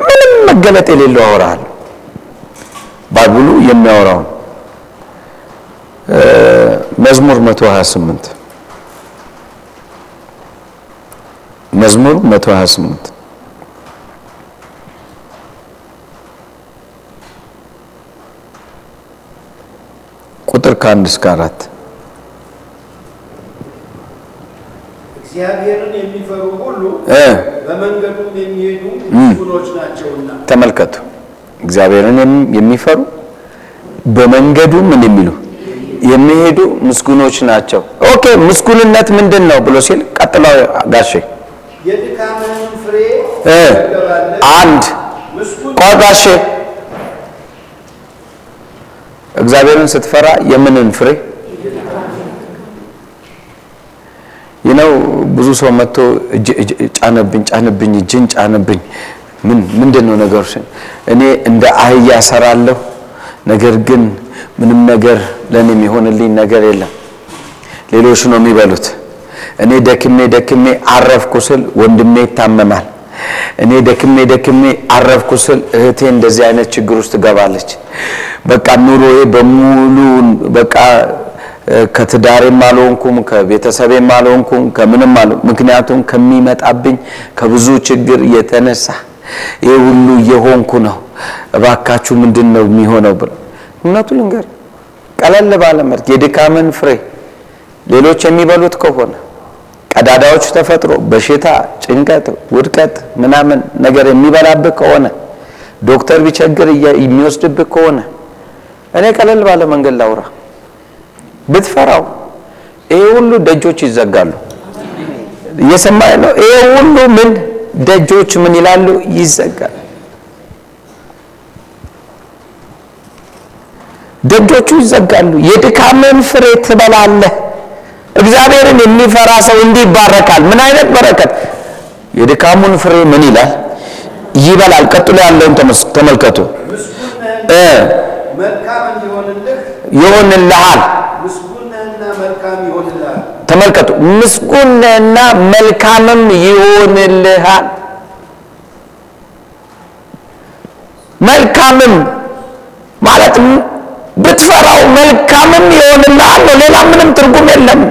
ምንም መገለጥ የሌለው አወራሃል። ባይብሉ የሚያወራውን መዝሙር 128 መዝሙር 128 ቁጥር ከአንድ እስከ አራት እግዚአብሔርን የሚፈሩ ሁሉ በመንገዱም የሚሄዱ ምስጉኖች ናቸውና። ተመልከቱ። እግዚአብሔርን የሚፈሩ በመንገዱ ምን የሚሉ የሚሄዱ ምስጉኖች ናቸው። okay ምስጉንነት ምንድን ነው ብሎ ሲል ቀጥለው ጋሼ የድካምህንም ፍሬ አንድ ቆይ ጋሼ እግዚአብሔርን ስትፈራ የምንን ፍሬ? ይነው ብዙ ሰው መጥቶ ጫነብኝ ጫነብኝ እጅን ጫነብኝ። ምን ምንድን ነው ነገሩ እኔ እንደ አህያ እሰራለሁ ነገር ግን ምንም ነገር ለእኔ የሚሆንልኝ ነገር የለም። ሌሎች ነው የሚበሉት። እኔ ደክሜ ደክሜ አረፍኩ ስል ወንድሜ ይታመማል እኔ ደክሜ ደክሜ አረፍኩ ስል እህቴ እንደዚህ አይነት ችግር ውስጥ ትገባለች። በቃ ኑሮዬ በሙሉ በቃ ከትዳሬም አልሆንኩም ከቤተሰቤም አልሆንኩም ከምንም አልሆ ምክንያቱም ከሚመጣብኝ ከብዙ ችግር የተነሳ ይህ ሁሉ እየሆንኩ ነው። እባካችሁ ምንድን ነው የሚሆነው ብለው እውነቱ ልንገር ቀለል ባለ መልክ የድካምን ፍሬ ሌሎች የሚበሉት ከሆነ ቀዳዳዎች ተፈጥሮ በሽታ፣ ጭንቀት፣ ውድቀት ምናምን ነገር የሚበላብህ ከሆነ ዶክተር ቢቸግር የሚወስድብህ ከሆነ እኔ ቀለል ባለ መንገድ ላውራ ብትፈራው ይሄ ሁሉ ደጆች ይዘጋሉ። እየሰማህ ነው? ይሄ ሁሉ ምን ደጆች ምን ይላሉ? ይዘጋል። ደጆቹ ይዘጋሉ። የድካምን ፍሬ ትበላለህ። እግዚአብሔርን የሚፈራ ሰው እንዲህ ይባረካል። ምን አይነት በረከት! የድካሙን ፍሬ ምን ይላል? ይበላል። ቀጥሎ ያለውን ተመልከቱ። ይሆንልሃል። ተመልከቱ። ምስጉን ነህና መልካምም ይሆንልሃል። መልካምም ማለት ብትፈራው መልካምም ይሆንልሃል ነው። ሌላ ምንም ትርጉም የለም።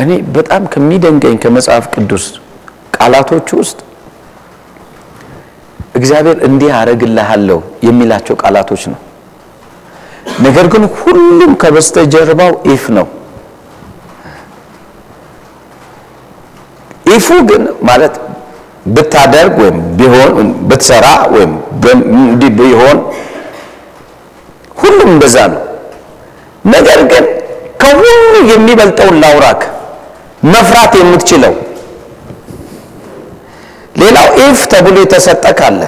እኔ በጣም ከሚደንቀኝ ከመጽሐፍ ቅዱስ ቃላቶች ውስጥ እግዚአብሔር እንዲህ አደርግልሃለሁ የሚላቸው ቃላቶች ነው። ነገር ግን ሁሉም ከበስተጀርባው ኢፍ ነው። ኢፉ ግን ማለት ብታደርግ ወይም ቢሆን ብትሰራ ወይም እንዲህ ቢሆን ሁሉም እንደዛ ነው። ነገር ግን ከሁሉ የሚበልጠውን ላውራክ መፍራት የምትችለው ሌላው ኢፍ ተብሎ የተሰጠ ካለ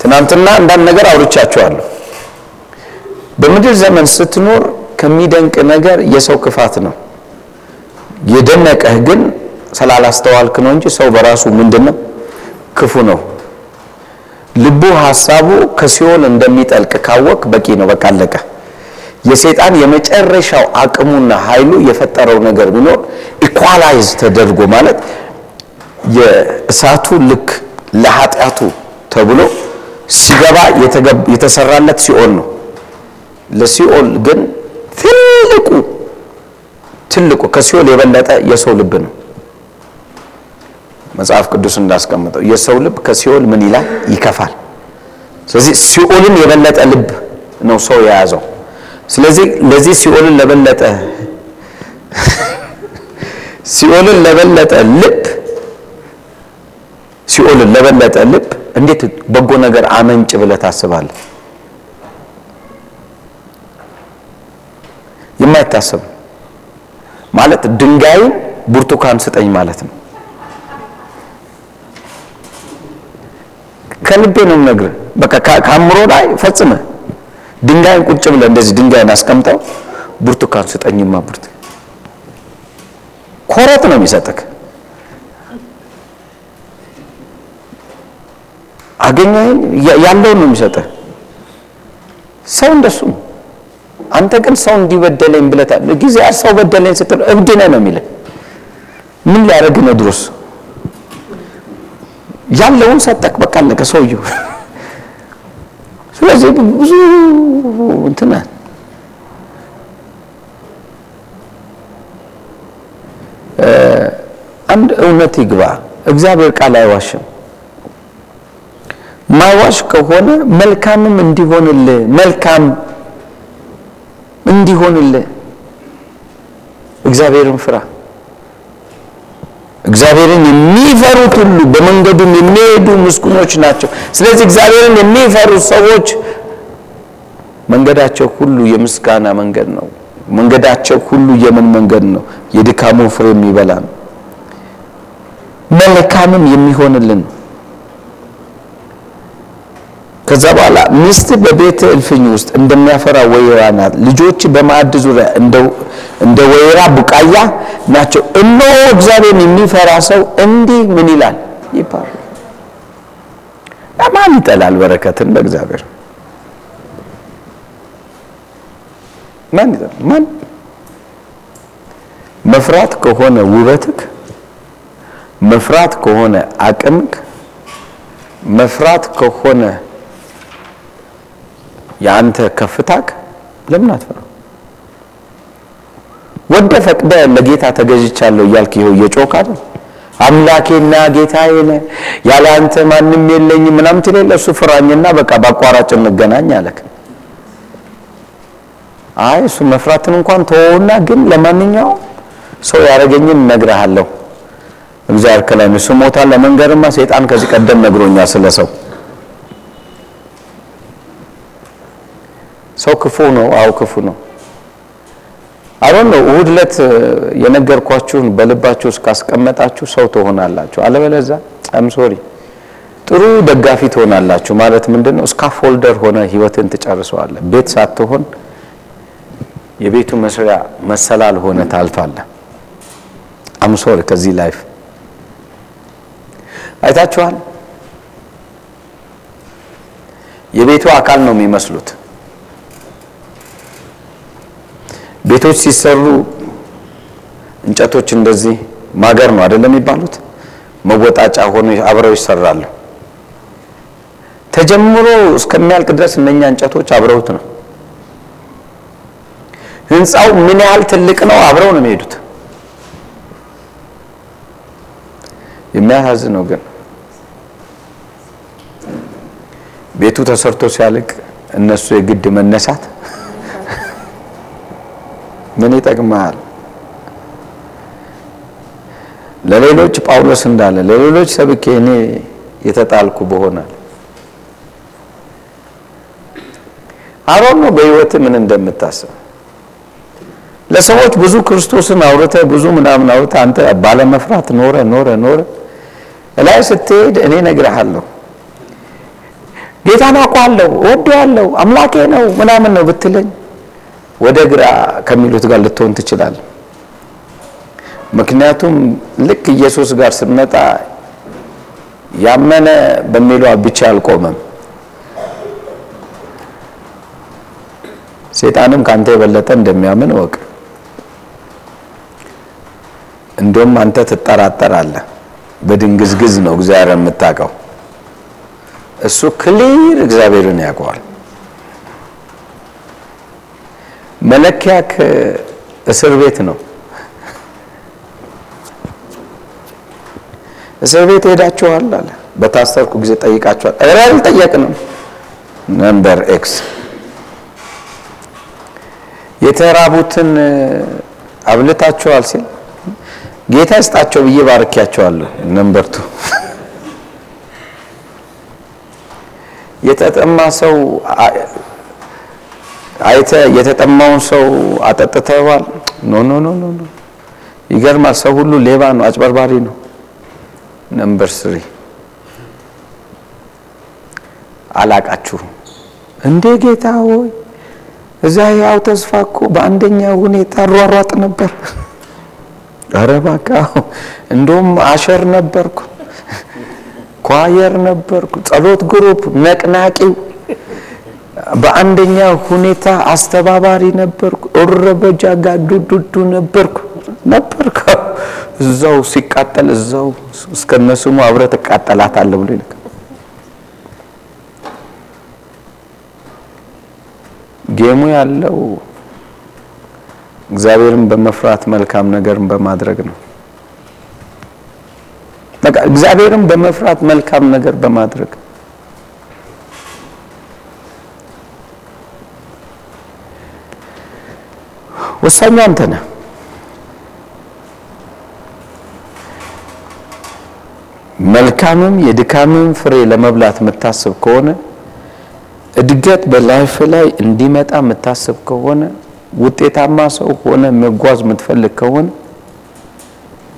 ትናንትና አንዳንድ ነገር አውርቻቸዋለሁ። በምድር ዘመን ስትኖር ከሚደንቅ ነገር የሰው ክፋት ነው። የደነቀህ ግን ስላላስተዋልክ ነው እንጂ ሰው በራሱ ምንድን ነው? ክፉ ነው። ልቡ ሀሳቡ ከሲኦል እንደሚጠልቅ ካወቅ በቂ ነው። በቃ አለቀ። የሰይጣን የመጨረሻው አቅሙና ኃይሉ የፈጠረው ነገር ቢኖር equalize ተደርጎ ማለት የእሳቱ ልክ ለኃጢአቱ ተብሎ ሲገባ የተሰራለት ሲኦል ነው። ለሲኦል ግን ትልቁ ትልቁ ከሲኦል የበለጠ የሰው ልብ ነው። መጽሐፍ ቅዱስ እንዳስቀምጠው የሰው ልብ ከሲኦል ምን ይላል? ይከፋል። ስለዚህ ሲኦልን የበለጠ ልብ ነው ሰው የያዘው። ስለዚህ ለዚህ ሲኦልን ለበለጠ ሲኦልን ለበለጠ ልብ ሲኦልን ለበለጠ ልብ እንዴት በጎ ነገር አመንጭ ብለህ ታስባለህ? የማይታሰብ ማለት ድንጋዩን ብርቱካን ስጠኝ ማለት ነው። ከልቤ ነው የምነግርህ። በቃ ከአእምሮ ላይ ፈጽመ ድንጋይን ቁጭ ብለህ እንደዚህ ድንጋይን አስቀምጠው ብርቱካን ስጠኝማ ብርቱካን ኮረት ነው የሚሰጥክ። አገኘኸኝ ያ- ያለውን ነው የሚሰጥህ። ሰው እንደሱ ነው። አንተ ግን ሰው እንዲበደለኝ ብለታ ጊዜ ሰው በደለኝ ስትል እብድ ነህ ነው የሚልህ። ምን ሊያደርግ ነው ድሮስ? ያለውን ሰጠቅ በቃ አለቀ ሰውየው። ስለዚህ ብዙ እንትና አንድ እውነት ይግባ። እግዚአብሔር ቃል አይዋሽም። ማይዋሽ ከሆነ መልካምም እንዲሆንልህ መልካም እንዲሆንልህ እግዚአብሔርን ፍራ። እግዚአብሔርን የሚፈሩት ሁሉ በመንገዱም የሚሄዱ ምስጉኖች ናቸው። ስለዚህ እግዚአብሔርን የሚፈሩ ሰዎች መንገዳቸው ሁሉ የምስጋና መንገድ ነው። መንገዳቸው ሁሉ የምን መንገድ ነው? የድካሙ ፍሬ የሚበላ ነው። መልካምም የሚሆንልን ከዛ በኋላ ሚስት በቤት እልፍኝ ውስጥ እንደሚያፈራ ወይራ ናት። ልጆች በማዕድ ዙሪያ እንደ ወይራ ቡቃያ ናቸው። እነሆ እግዚአብሔርን የሚፈራ ሰው እንዲህ ምን ይላል ይባላል። ማን ይጠላል በረከትን በእግዚአብሔር? ማን ይጠላል? ማን መፍራት ከሆነ ውበትክ፣ መፍራት ከሆነ አቅምክ፣ መፍራት ከሆነ የአንተ ከፍታክ ለምን አትፈራ? ወደ ፈቅደ ለጌታ ተገዥቻለሁ እያልክ ይኸው እየጮክ አይደል? አምላኬና ጌታዬ ነህ፣ ያለ አንተ ማንም የለኝም ምናምን ትሌለ እሱ ፍራኝና በቃ በአቋራጭ እንገናኝ አለክ። አይ እሱ መፍራትን እንኳን ተወውና፣ ግን ለማንኛውም ሰው ያደረገኝን እነግርሃለሁ። እግዚአብሔር ከላይ ነው። ስሞታን ለመንገርማ ሰይጣን ከዚህ ቀደም ነግሮኛል ስለ ሰው ሰው ክፉ ነው። አው ክፉ ነው። አሁን ነው እሁድ ዕለት የነገርኳችሁን በልባችሁ እስካስቀመጣችሁ ሰው ትሆናላችሁ። አለበለዚያ I'm sorry ጥሩ ደጋፊ ትሆናላችሁ ማለት ምንድነው? scaffolder ሆነ ህይወትን ትጨርሰዋለህ። ቤት ሳትሆን የቤቱ መስሪያ መሰላል ሆነ ታልፋለህ። I'm sorry ከዚህ life አይታችኋል። የቤቱ አካል ነው የሚመስሉት ቤቶች ሲሰሩ እንጨቶች እንደዚህ ማገር ነው አይደለም የሚባሉት፣ መወጣጫ ሆኖ አብረው ይሰራሉ። ተጀምሮ እስከሚያልቅ ድረስ እነኛ እንጨቶች አብረውት ነው። ህንፃው ምን ያህል ትልቅ ነው፣ አብረው ነው የሚሄዱት። የሚያሳዝነው ግን ቤቱ ተሰርቶ ሲያልቅ እነሱ የግድ መነሳት ምን ይጠቅማል? ለሌሎች ጳውሎስ እንዳለ ለሌሎች ሰብኬ እኔ የተጣልኩ በሆናል። አሮን ነው በህይወት ምን እንደምታስብ ለሰዎች ብዙ ክርስቶስን አውርተ ብዙ ምናምን አውርተ አንተ ባለመፍራት ኖረ ኖረ ኖረ እላይ ስትሄድ እኔ እነግርሃለሁ ጌታን አውቀዋለሁ እወደዋለሁ አምላኬ ነው ምናምን ነው ብትለኝ ወደ ግራ ከሚሉት ጋር ልትሆን ትችላለህ። ምክንያቱም ልክ ኢየሱስ ጋር ስንመጣ ያመነ በሚለው ብቻ አልቆመም። ሴጣንም ካንተ የበለጠ እንደሚያምን እወቅ። እንደውም አንተ ትጠራጠራለህ። በድንግዝግዝ ነው እግዚአብሔር የምታውቀው። እሱ ክሊር እግዚአብሔርን ያውቀዋል። መለኪያክ እስር ቤት ነው። እስር ቤት ሄዳችኋል አለ። በታሰርኩ ጊዜ ጠይቃችኋል? ኧረ አልጠየቅንም። number X የተራቡትን አብልታችኋል ሲል ጌታ ይስጣቸው ብዬ ባርኪያቸዋለሁ። number two የተጠማ ሰው አይተ የተጠማውን ሰው አጠጥተዋል? no no no no no። ይገርማል። ሰው ሁሉ ሌባ ነው፣ አጭበርባሪ ነው። number three አላቃችሁም እንዴ ጌታ ሆይ እዛ ያው ተስፋ እኮ በአንደኛ ሁኔታ ሯሯጥ ነበር። ኧረ እባክህ እንደውም usher ነበርኩ፣ ኳየር ነበርኩ፣ ጸሎት ግሩፕ ነቅናቂው በአንደኛ ሁኔታ አስተባባሪ ነበርኩ። እረበጃ ጋር ዱዱዱ ነበርኩ ነበርኩ እዛው ሲቃጠል እዛው እስከነስሙ አብረህ ትቃጠላታለህ ብሎ ይልክ ጌሙ ያለው እግዚአብሔርን በመፍራት መልካም ነገርን በማድረግ ነው። በቃ እግዚአብሔርን በመፍራት መልካም ነገር በማድረግ ወሳኙ አንተ ነህ። መልካምም የድካምም ፍሬ ለመብላት የምታስብ ከሆነ እድገት በላይፍ ላይ እንዲመጣ የምታስብ ከሆነ ውጤታማ ሰው ሆነ መጓዝ የምትፈልግ ከሆነ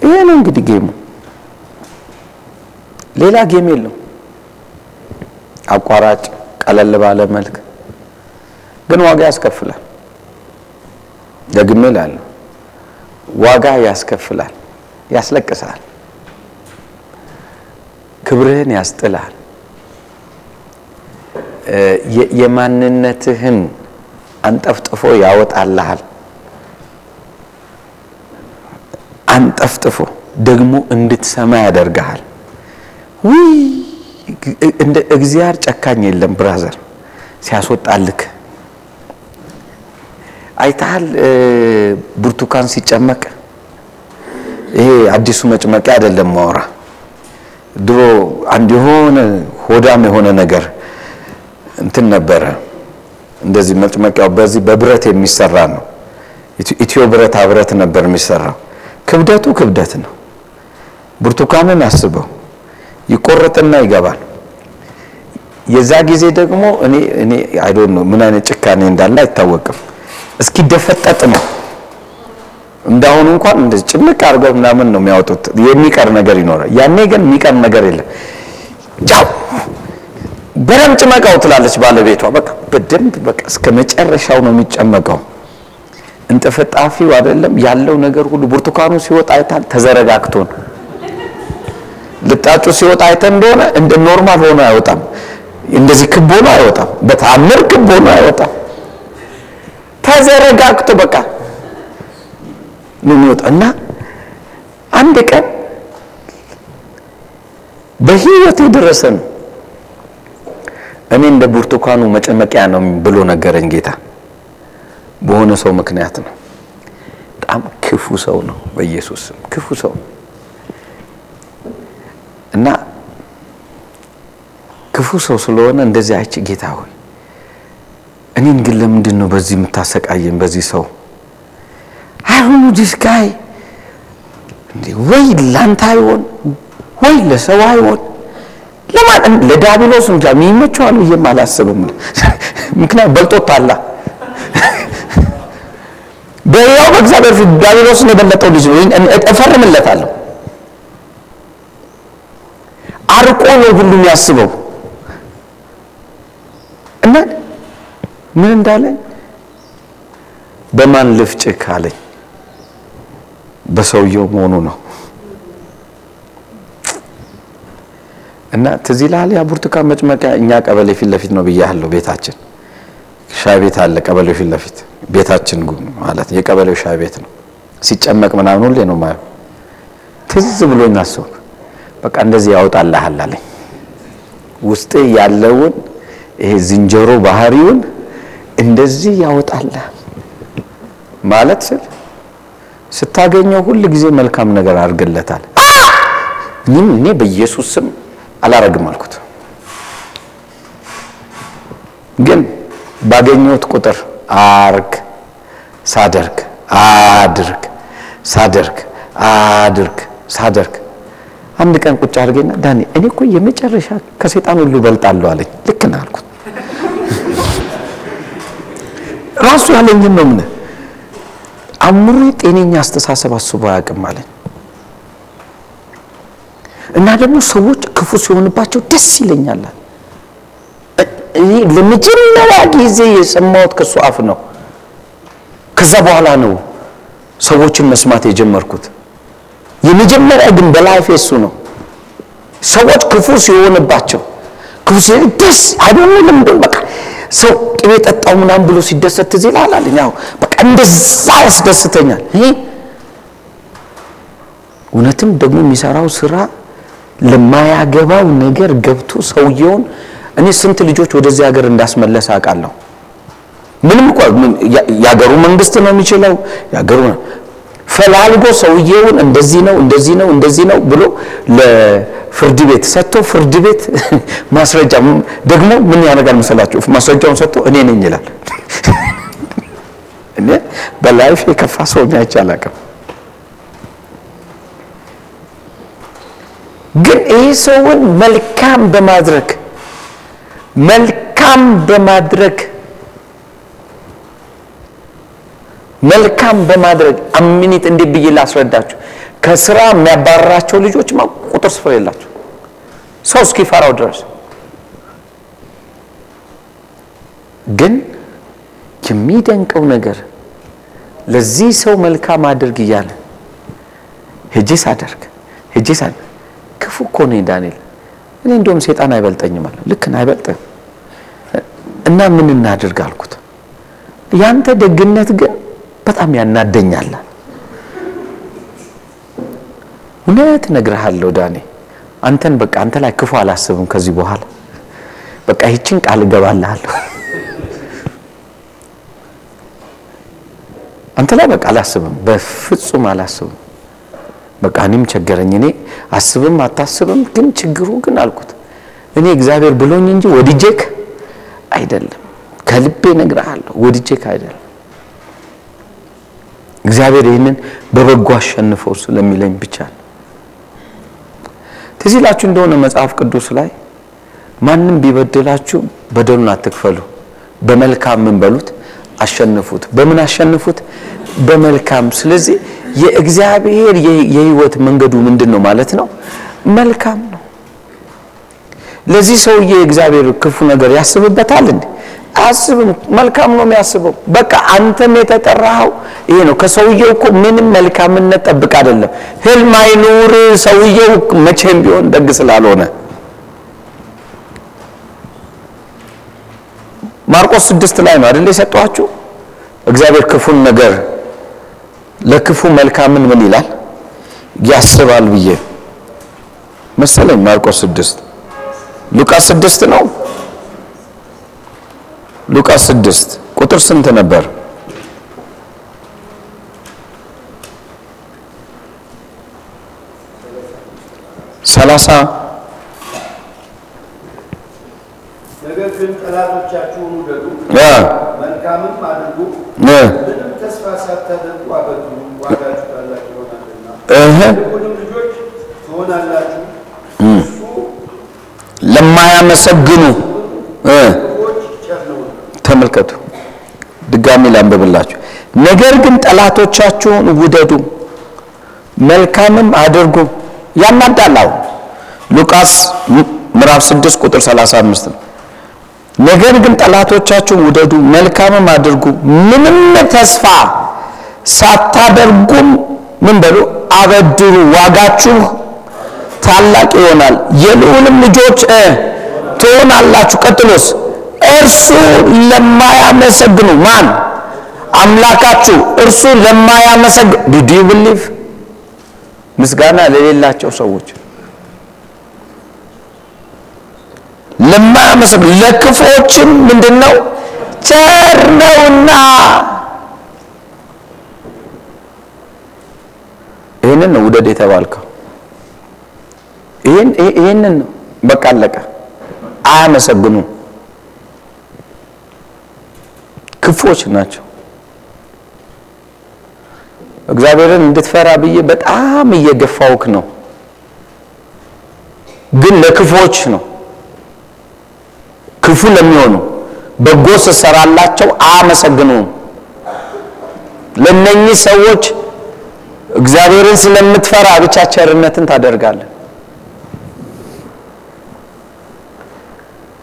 ይሄ ነው እንግዲህ game ኡ። ሌላ game የለው። አቋራጭ ቀለል ባለ መልክ ግን ዋጋ ያስከፍላል። ደግሜ እላለሁ፣ ዋጋ ያስከፍላል፣ ያስለቅሳል፣ ክብርህን ያስጥላል፣ የማንነትህን አንጠፍጥፎ ያወጣልሃል። አንጠፍጥፎ ደግሞ እንድትሰማ ያደርግሃል። ውይ እንደ እግዚአብሔር ጨካኝ የለም ብራዘር። ሲያስወጣልክ አይተሃል። ብርቱካን ሲጨመቅ ይሄ አዲሱ መጭመቂያ አይደለም ማውራ። ድሮ አንድ የሆነ ሆዳም የሆነ ነገር እንትን ነበረ እንደዚህ መጭመቂያው በዚህ በብረት የሚሰራ ነው። ኢትዮ ብረታ ብረት ነበር የሚሰራው። ክብደቱ ክብደት ነው። ብርቱካንን አስበው ይቆረጥና ይገባል። የዛ ጊዜ ደግሞ እኔ እኔ I don't know ምን አይነት ጭካኔ እንዳለ አይታወቅም። እስኪደፈጠጥ ነው። እንዳሁኑ እንኳን እንደዚህ ጭምቅ አድርገው ምናምን ነው የሚያወጡት። የሚቀር ነገር ይኖራል። ያኔ ግን የሚቀር ነገር የለም። ጫው በደንብ ጭመቃው ትላለች ባለቤቷ። በቃ በደንብ በቃ እስከ መጨረሻው ነው የሚጨመቀው። እንጥፍጣፊው አይደለም ያለው ነገር ሁሉ ብርቱካኑ ሲወጣ አይታል ተዘረጋግቶ ነው። ልጣጩ ሲወጣ አይተን እንደሆነ እንደ normal ሆኖ አይወጣም። እንደዚህ ክብ ሆኖ አይወጣም። በታምር ክብ ሆኖ አይወጣም። ተዘረጋግቶ በቃ ነው እና አንድ ቀን በህይወት የደረሰ ነው። እኔ እንደ ብርቱካኑ መጨመቂያ ነው ብሎ ነገረኝ ጌታ። በሆነ ሰው ምክንያት ነው። በጣም ክፉ ሰው ነው። በኢየሱስ ስም ክፉ ሰው እና ክፉ ሰው ስለሆነ እንደዚህ አይቼ ጌታ ሆይ እኔን ግን ለምንድን ነው በዚህ የምታሰቃየን? በዚህ ሰው አይሁኑ this guy ወይ ላንተ አይሆን ወይ ለሰው አይሆን ለማን ለዳቢሎስ እንጃ የሚመቸዋል ብዬም አላስብም። ምክንያት በልጦታላ በያው በእግዚአብሔር ፊት ዳቢሎስን የበለጠው ልጅ እፈርምለታለሁ። አርቆ ነው ሁሉ የሚያስበው እና ምን እንዳለ በማን ልፍጭህ አለኝ። በሰውየው መሆኑ ነው። እና ትዝ ይልሃል ያ ብርቱካን መጭመቂያ እኛ ቀበሌ ፊት ለፊት ነው ብያለሁ። ቤታችን ሻይ ቤት አለ ቀበሌው ፊት ለፊት ቤታችን ማለት የቀበሌው ሻይ ቤት ነው። ሲጨመቅ ምናምን ሁሌ ነው ማየው። ትዝ ብሎኝ አሰብኩ። በቃ እንደዚህ ያወጣልሃል አለኝ። ውስጤ ያለውን ይሄ ዝንጀሮ ባህሪውን እንደዚህ ያወጣልሃል ማለት ስል ስታገኘው ሁል ጊዜ መልካም ነገር አድርግለታል። እኔም እኔ በኢየሱስ ስም አላረግም አልኩት። ግን ባገኘሁት ቁጥር አርግ ሳደርግ አድርግ ሳደርግ አድርግ ሳደርግ አንድ ቀን ቁጭ አድርገና ዳኒ እኔ እኮ የመጨረሻ ከሰይጣን ሁሉ እበልጣለሁ አለኝ። ልክ ነህ አልኩት። ራሱ ያለኝን ነው ምን አእምሮ ጤነኛ አስተሳሰብ አስቦ አያውቅም አለኝ። እና ደግሞ ሰዎች ክፉ ሲሆንባቸው ደስ ይለኛል። ለመጀመሪያ ጊዜ የሰማሁት ከሱ አፍ ነው። ከዛ በኋላ ነው ሰዎችን መስማት የጀመርኩት። የመጀመሪያ ግን በላይፍ እሱ ነው። ሰዎች ክፉ ሲሆንባቸው ክፉ ሲሆን ደስ አይደለም። በቃ ሰው ቅቤ ጠጣው ምናምን ብሎ ሲደሰት ትዝ ይልሃል አለኝ። በቃ እንደዛ ያስደስተኛል። እውነትም ደግሞ የሚሰራው ስራ ለማያገባው ነገር ገብቶ ሰውየውን እኔ ስንት ልጆች ወደዚህ ሀገር እንዳስመለሰ አውቃለሁ። ምንም እኮ የሀገሩ መንግስት ነው የሚችለው የሀገሩ ፈላልጎ ሰውየውን እንደዚህ ነው እንደዚህ ነው እንደዚህ ነው ብሎ ለፍርድ ቤት ሰጥቶ ፍርድ ቤት ማስረጃ ደግሞ ምን ያደርጋል መሰላችሁ? ማስረጃውን ሰጥቶ እኔ ነኝ ይላል። እኔ በላይፍ የከፋ ሰው አይቼ አላውቅም። ግን ይህ ሰውን መልካም በማድረግ መልካም በማድረግ መልካም በማድረግ አሚኒት እንዴት ብዬ ላስረዳችሁ? ከስራ የሚያባረራቸው ልጆች ቁጥር ስፍር የላቸው ሰው እስኪፈራው ድረስ ግን የሚደንቀው ነገር ለዚህ ሰው መልካም አድርግ እያለ ሄጄ ሳደርግ ሄጄ ሳደርግ ክፉ እኮ ነኝ ዳንኤል፣ እኔ እንደውም ሴጣን አይበልጠኝም አለ። ልክ ነህ እና ምን እናድርግ አልኩት። ያንተ ደግነት ግን በጣም ያናደኛል። እውነት እነግርሃለሁ ዳኔ፣ አንተን በቃ አንተ ላይ ክፉ አላስብም ከዚህ በኋላ በቃ ይችን ቃል እገባልሃለሁ። አንተ ላይ በቃ አላስብም፣ በፍጹም አላስብም። በቃ እኔም ቸገረኝ። እኔ አስብም አታስብም፣ ግን ችግሩ ግን አልኩት እኔ እግዚአብሔር ብሎኝ እንጂ ወድጄክ አይደለም። ከልቤ እነግርሃለሁ ወድጄክ አይደለም። እግዚአብሔር ይህንን በበጎ አሸንፈው ስለሚለኝ ብቻ ነው። ትዝ ይላችሁ እንደሆነ መጽሐፍ ቅዱስ ላይ ማንም ቢበድላችሁ በደሉን አትክፈሉ፣ በመልካም ምን በሉት አሸንፉት። በምን አሸንፉት? በመልካም። ስለዚህ የእግዚአብሔር የህይወት መንገዱ ምንድን ነው ማለት ነው? መልካም ነው። ለዚህ ሰውዬ እግዚአብሔር ክፉ ነገር ያስብበታል እንዴ? አያስብም። መልካም ነው የሚያስበው። በቃ አንተም የተጠራኸው ይሄ ነው። ከሰውየው እኮ ምንም መልካምነት ጠብቅ አይደለም። ህልም አይኑር ሰውየው መቼም ቢሆን ደግ ስላልሆነ ማርቆስ ስድስት ላይ ነው አይደል የሰጠኋችሁ? እግዚአብሔር ክፉን ነገር ለክፉ መልካምን ምን ይላል ያስባል ብዬ መሰለኝ። ማርቆስ ስድስት ሉቃስ ስድስት ነው። ሉቃስ ስድስት ቁጥር ስንት ነበር? ሰላሳ ነገር ግን ጠላቶቻችሁን ውደዱ፣ መልካምም አድርጉ፣ ምንም ተስፋ ሳታደርጉ አበድሩ፣ ዋጋችሁ ታላቅ ይሆናልና ልጆች ትሆናላችሁ። እሱ ለማያመሰግኑ እ ክፉዎች ቸር ነውና። ተመልከቱ። ድጋሚ ላንብብላችሁ። ነገር ግን ጠላቶቻችሁን ውደዱ፣ መልካምም አድርጉ። ያናዳል። አሁን ሉቃስ ምዕራፍ 6 ቁጥር 35 ነው። ነገር ግን ጠላቶቻችሁን ውደዱ፣ መልካምም አድርጉ፣ ምንም ተስፋ ሳታደርጉም ምን በሉ አበድሩ፣ ዋጋችሁ ታላቅ ይሆናል፣ የልዑልም ልጆች ትሆናላችሁ። ቀጥሎስ እርሱ ለማያመሰግኑ ማን? አምላካችሁ እርሱ ለማያመሰግኑ ዲድ ብሊቭ ምስጋና ለሌላቸው ሰዎች። ለማያመሰግኑ ለክፎችም ምንድን ነው ቸር ነውና። ይህንን ነው ውደድ የተባልከው። ይህን ይህንን ነው። በቃ አለቀ። አያመሰግኑም ክፎች ናቸው። እግዚአብሔርን እንድትፈራ ብዬ በጣም እየገፋውክ ነው። ግን ለክፎች ነው። ክፉ ለሚሆኑ በጎ ስትሰራላቸው አያመሰግኑም ለነኚህ ሰዎች እግዚአብሔርን ስለምትፈራ ብቻ ቸርነትን ታደርጋለህ።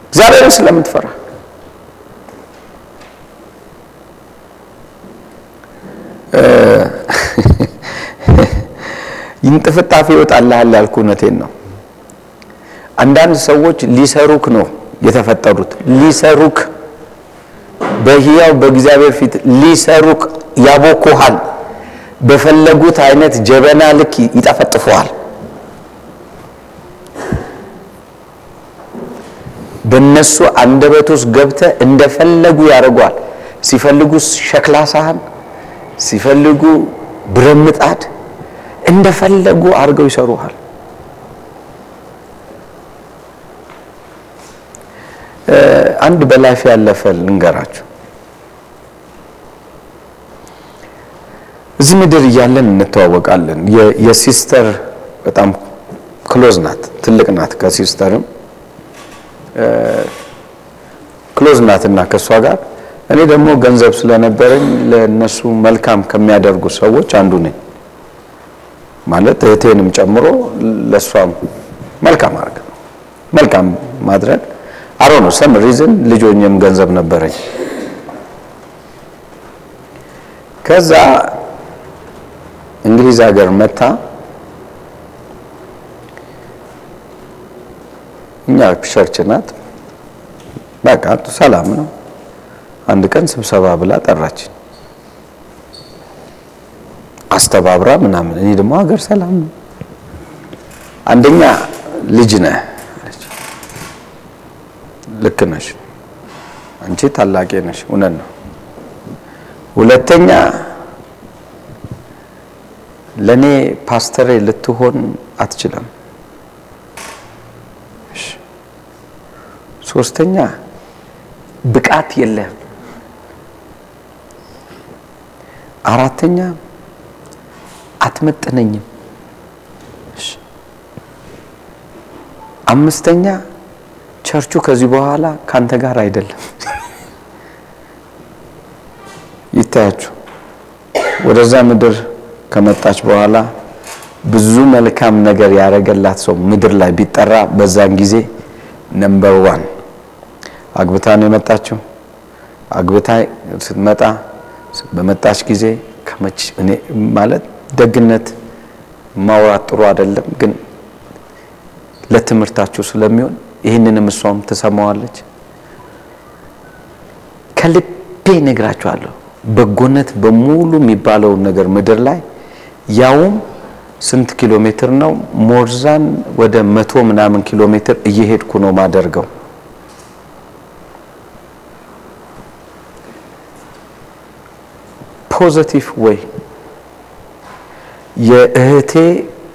እግዚአብሔርን ስለምትፈራ ይንጥፍጣፊ ይወጣልሃል ያልኩ እውነቴን ነው። አንዳንድ ሰዎች ሊሰሩክ ነው የተፈጠሩት። ሊሰሩክ በሕያው በእግዚአብሔር ፊት ሊሰሩ ያቦኩሃል። በፈለጉት አይነት ጀበና ልክ ይጠፈጥፈዋል። በእነሱ አንደበት ገብተህ እንደፈለጉ ያደርጓል። ሲፈልጉ ሸክላ ሳህን፣ ሲፈልጉ ብረት ምጣድ እንደፈለጉ አድርገው ይሰሩሃል። አንድ በ life ያለፈ ልንገራችሁ። እዚህ ምድር እያለን እንተዋወቃለን። የ sister በጣም close ናት፣ ትልቅ ናት። ከ sister ም close ናት እና ከእሷ ጋር እኔ ደግሞ ገንዘብ ስለነበረኝ ለእነሱ መልካም ከሚያደርጉ ሰዎች አንዱ ነኝ። ማለት እህቴንም ጨምሮ ለእሷም መልካም አድርግ መልካም ማድረግ አሮ ነው some reason ልጆኝም ገንዘብ ነበረኝ። ከዛ እንግሊዝ ሀገር መታ እኛ ቸርች ናት። በቃ ሰላም ነው። አንድ ቀን ስብሰባ ብላ ጠራች፣ አስተባብራ ምናምን። እኔ ደግሞ ሀገር ሰላም ነው። አንደኛ ልጅ ነህ ልክ ነሽ አንቺ ታላቄ ነሽ፣ እውነት ነው። ሁለተኛ ለእኔ ፓስተሬ ልትሆን አትችልም። ሶስተኛ ብቃት የለህም። አራተኛ አትመጥነኝም። አምስተኛ ቸርቹ ከዚህ በኋላ ካንተ ጋር አይደለም። ይታያችሁ ወደዛ ምድር ከመጣች በኋላ ብዙ መልካም ነገር ያደረገላት ሰው ምድር ላይ ቢጠራ በዛን ጊዜ number one አግብታ ነው የመጣችው። አግብታ ስትመጣ በመጣች ጊዜ ከመች እኔ ማለት ደግነት ማውራት ጥሩ አይደለም፣ ግን ለትምህርታችሁ ስለሚሆን ይህንንም እሷም ትሰማዋለች። ከልቤ ነግራችኋለሁ። በጎነት በሙሉ የሚባለውን ነገር ምድር ላይ ያውም ስንት ኪሎ ሜትር ነው? more than ወደ መቶ ምናምን ኪሎ ሜትር እየሄድኩ ነው ማደርገው positive ወይ የእህቴ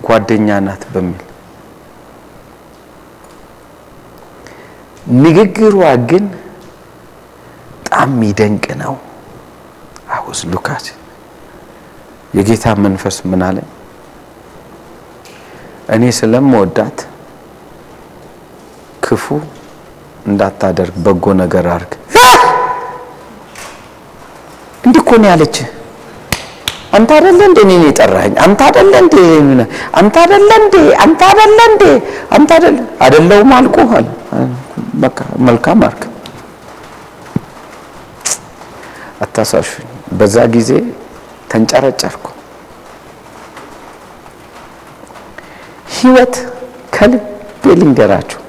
ጓደኛ ናት በሚል ንግግሯ ግን በጣም የሚደንቅ ነው። አውስ ሉካስ የጌታ መንፈስ ምን አለ? እኔ ስለምወዳት ክፉ እንዳታደርግ በጎ ነገር አድርግ። እንዲህ እኮ ነው ያለች። አንተ አይደለ እንዴ እኔን የጠራኸኝ? አንተ አይደለ እንዴ አንተ አይደለ እንዴ አንተ አይደለ እንዴ አንተ አይደለ አይደለሁም አልኩህ። በቃ መልካም አድርግ። አታሳሹኝ። በዛ ጊዜ ተንጨረጨርኩ። ህይወት ከልቤ ልንገራችሁ፣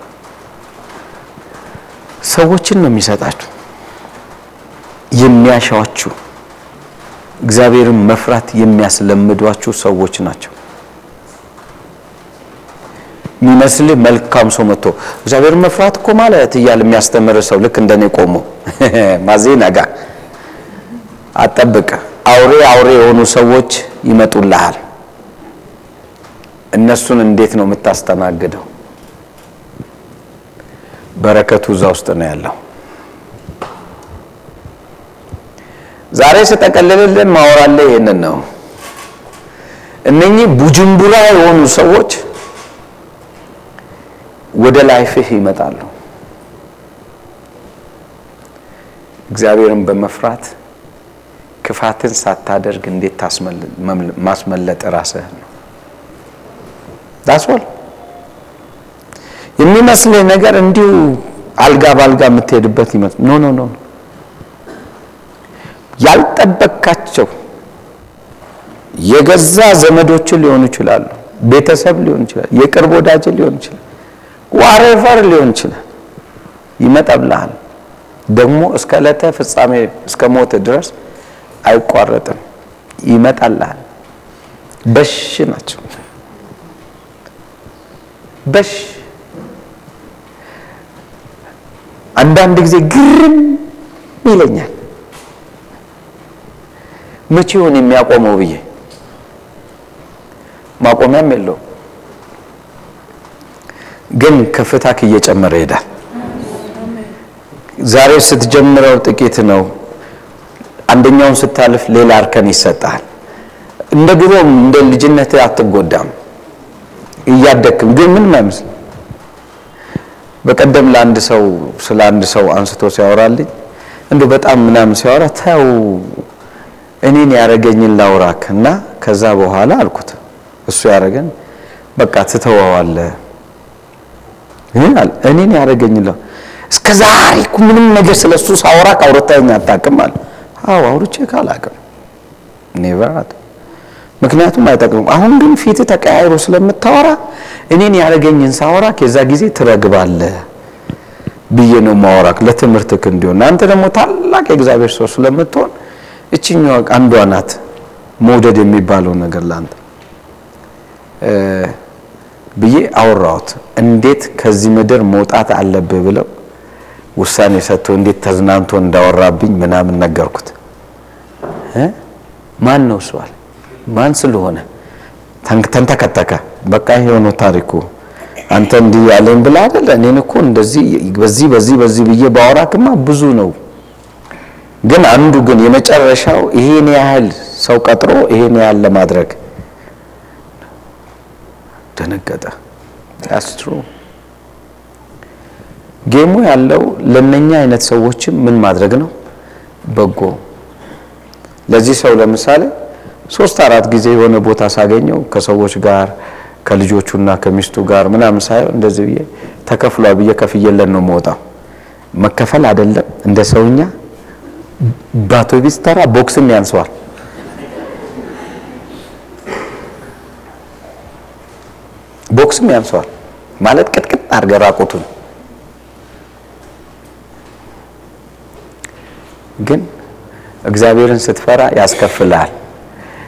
ሰዎችን ነው የሚሰጣችሁ የሚያሻዋችሁ እግዚአብሔርን መፍራት የሚያስለምዷችሁ ሰዎች ናቸው። የሚመስልህ መልካም ሰው መጥቶ እግዚአብሔርን መፍራት እኮ ማለት እያለ የሚያስተምር ሰው ልክ እንደኔ ቆሞ ማዜ ነጋ አጠብቅ። አውሬ አውሬ የሆኑ ሰዎች ይመጡልሃል። እነሱን እንዴት ነው የምታስተናግደው? በረከቱ እዛ ውስጥ ነው ያለው። ዛሬ ስጠቀልልልን ማወራለህ ይሄንን ነው። እነኚህ ቡጅምቡራ የሆኑ ሰዎች ወደ life ህ ይመጣሉ። እግዚአብሔርን በመፍራት ክፋትን ሳታደርግ እንዴት ማስመለጥ ራስህ ነው። that's all የሚመስልህ ነገር እንዲሁ አልጋ ባልጋ የምትሄድበት ይመስል no no no ያልጠበካቸው የገዛ ዘመዶችን ሊሆኑ ይችላሉ፣ ቤተሰብ ሊሆን ይችላል፣ የቅርብ ወዳጅ ሊሆን ይችላል፣ ዋሬቨር ሊሆን ይችላል። ይመጣብልሃል። ደግሞ እስከ ዕለተ ፍጻሜ እስከ ሞት ድረስ አይቋረጥም። ይመጣልሃል። በሽ ናቸው በሽ አንዳንድ ጊዜ ግርም ይለኛል። መቼ ይሆን የሚያቆመው ብዬ ማቆሚያም የለውም። ግን ከፍታክ እየጨመረ ይሄዳል። ዛሬ ስትጀምረው ጥቂት ነው። አንደኛውን ስታልፍ ሌላ እርከን ይሰጣል። እንደ ድሮም እንደ ልጅነት አትጎዳም። እያደክም ግን ምንም አይመስልም። በቀደም ለአንድ ሰው ስለ አንድ ሰው አንስቶ ሲያወራልኝ እንዶ በጣም ምናምን ሲያወራ ተው እኔን ያረገኝን ላውራክ እና ከዛ በኋላ አልኩት። እሱ ያረገን በቃ ትተዋዋለህ እኔን ያረገኝን ላ እስከ ዛሬ ምንም ነገር ስለ እሱ ሳወራክ አውርታኝ አታውቅም አለ። አዎ አውርቼ ካላውቅም። never ምክንያቱም አይጠቅምም። አሁን ግን ፊት ተቀያይሮ ስለምታወራ እኔን ያረገኝን ሳወራክ የዛ ጊዜ ትረግባለህ ብዬ ነው ማወራክ ለትምህርትክ እንዲሆን። አንተ ደግሞ ታላቅ የእግዚአብሔር ሰው ስለምትሆን እችኛዋ አንዷ ናት መውደድ የሚባለው ነገር ለአንተ ብዬ አወራሁት። እንዴት ከዚህ ምድር መውጣት አለብህ ብለው ውሳኔ ሰጥቶ እንዴት ተዝናንቶ እንዳወራብኝ ምናምን ነገርኩት። ማን ነው አለ። ማን ስለሆነ ተንተከተከ። በቃ ነው ታሪኩ። አንተ እንዲህ ያለኝ ብላ አይደለ? እኔን እኮ እንደዚህ በዚህ በዚህ በዚህ ብዬ ባወራክማ ብዙ ነው ግን አንዱ ግን የመጨረሻው ይሄን ያህል ሰው ቀጥሮ ይሄን ያህል ለማድረግ ደነገጠ። አስትሩ ጌሙ ያለው ለነኛ አይነት ሰዎችም ምን ማድረግ ነው በጎ። ለዚህ ሰው ለምሳሌ ሶስት አራት ጊዜ የሆነ ቦታ ሳገኘው ከሰዎች ጋር ከልጆቹና ከሚስቱ ጋር ምናምን ሳይሆን እንደዚህ ብዬ ተከፍሏ ብዬ ከፍየለን ነው የምወጣው። መከፈል አይደለም እንደ ሰውኛ በአውቶቢስ ተራ ቦክስም ያንሰዋል። ቦክስም ያንሰዋል ማለት ቅጥቅጥ አድርገህ ራቁቱን። ግን እግዚአብሔርን ስትፈራ ያስከፍልሃል።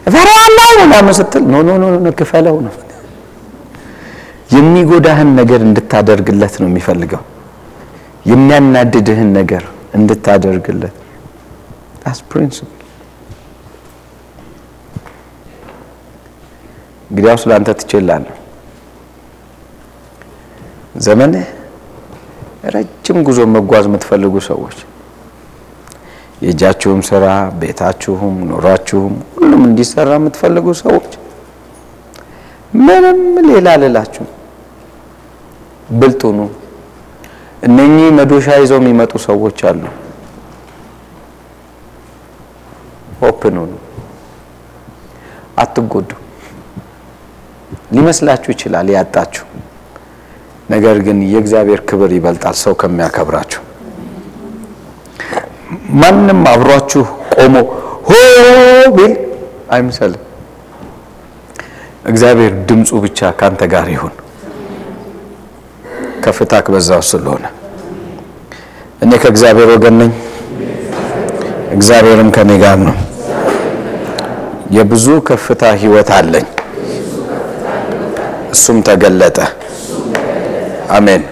እፈራለሁ ምናምን ስትል no no no ክፈለው ነው። የሚጎዳህን ነገር እንድታደርግለት ነው የሚፈልገው። የሚያናድድህን ነገር እንድታደርግለት principle። እንግዲያውስ ለአንተ ትችላለህ። ዘመንህ ረጅም ጉዞ መጓዝ የምትፈልጉ ሰዎች የእጃችሁም ስራ ቤታችሁም ኑሯችሁም ሁሉም እንዲሰራ የምትፈልጉ ሰዎች ምንም ሌላ ልላችሁ ብልጥ ሁኑ። እነኚህ መዶሻ ይዘው የሚመጡ ሰዎች አሉ። ኦፕን ሁኑ። አትጎዱ። ሊመስላችሁ ይችላል ያጣችሁ፣ ነገር ግን የእግዚአብሔር ክብር ይበልጣል ሰው ከሚያከብራችሁ። ማንም አብሯችሁ ቆሞ ሆ ቢል አይምሰልም። እግዚአብሔር ድምፁ ብቻ ካንተ ጋር ይሁን። ከፍታክ በዛው ስለሆነ እኔ ከእግዚአብሔር ወገን ነኝ፣ እግዚአብሔርም ከኔ ጋር ነው። የብዙ ከፍታ ህይወት አለኝ፣ እሱም ተገለጠ። አሜን።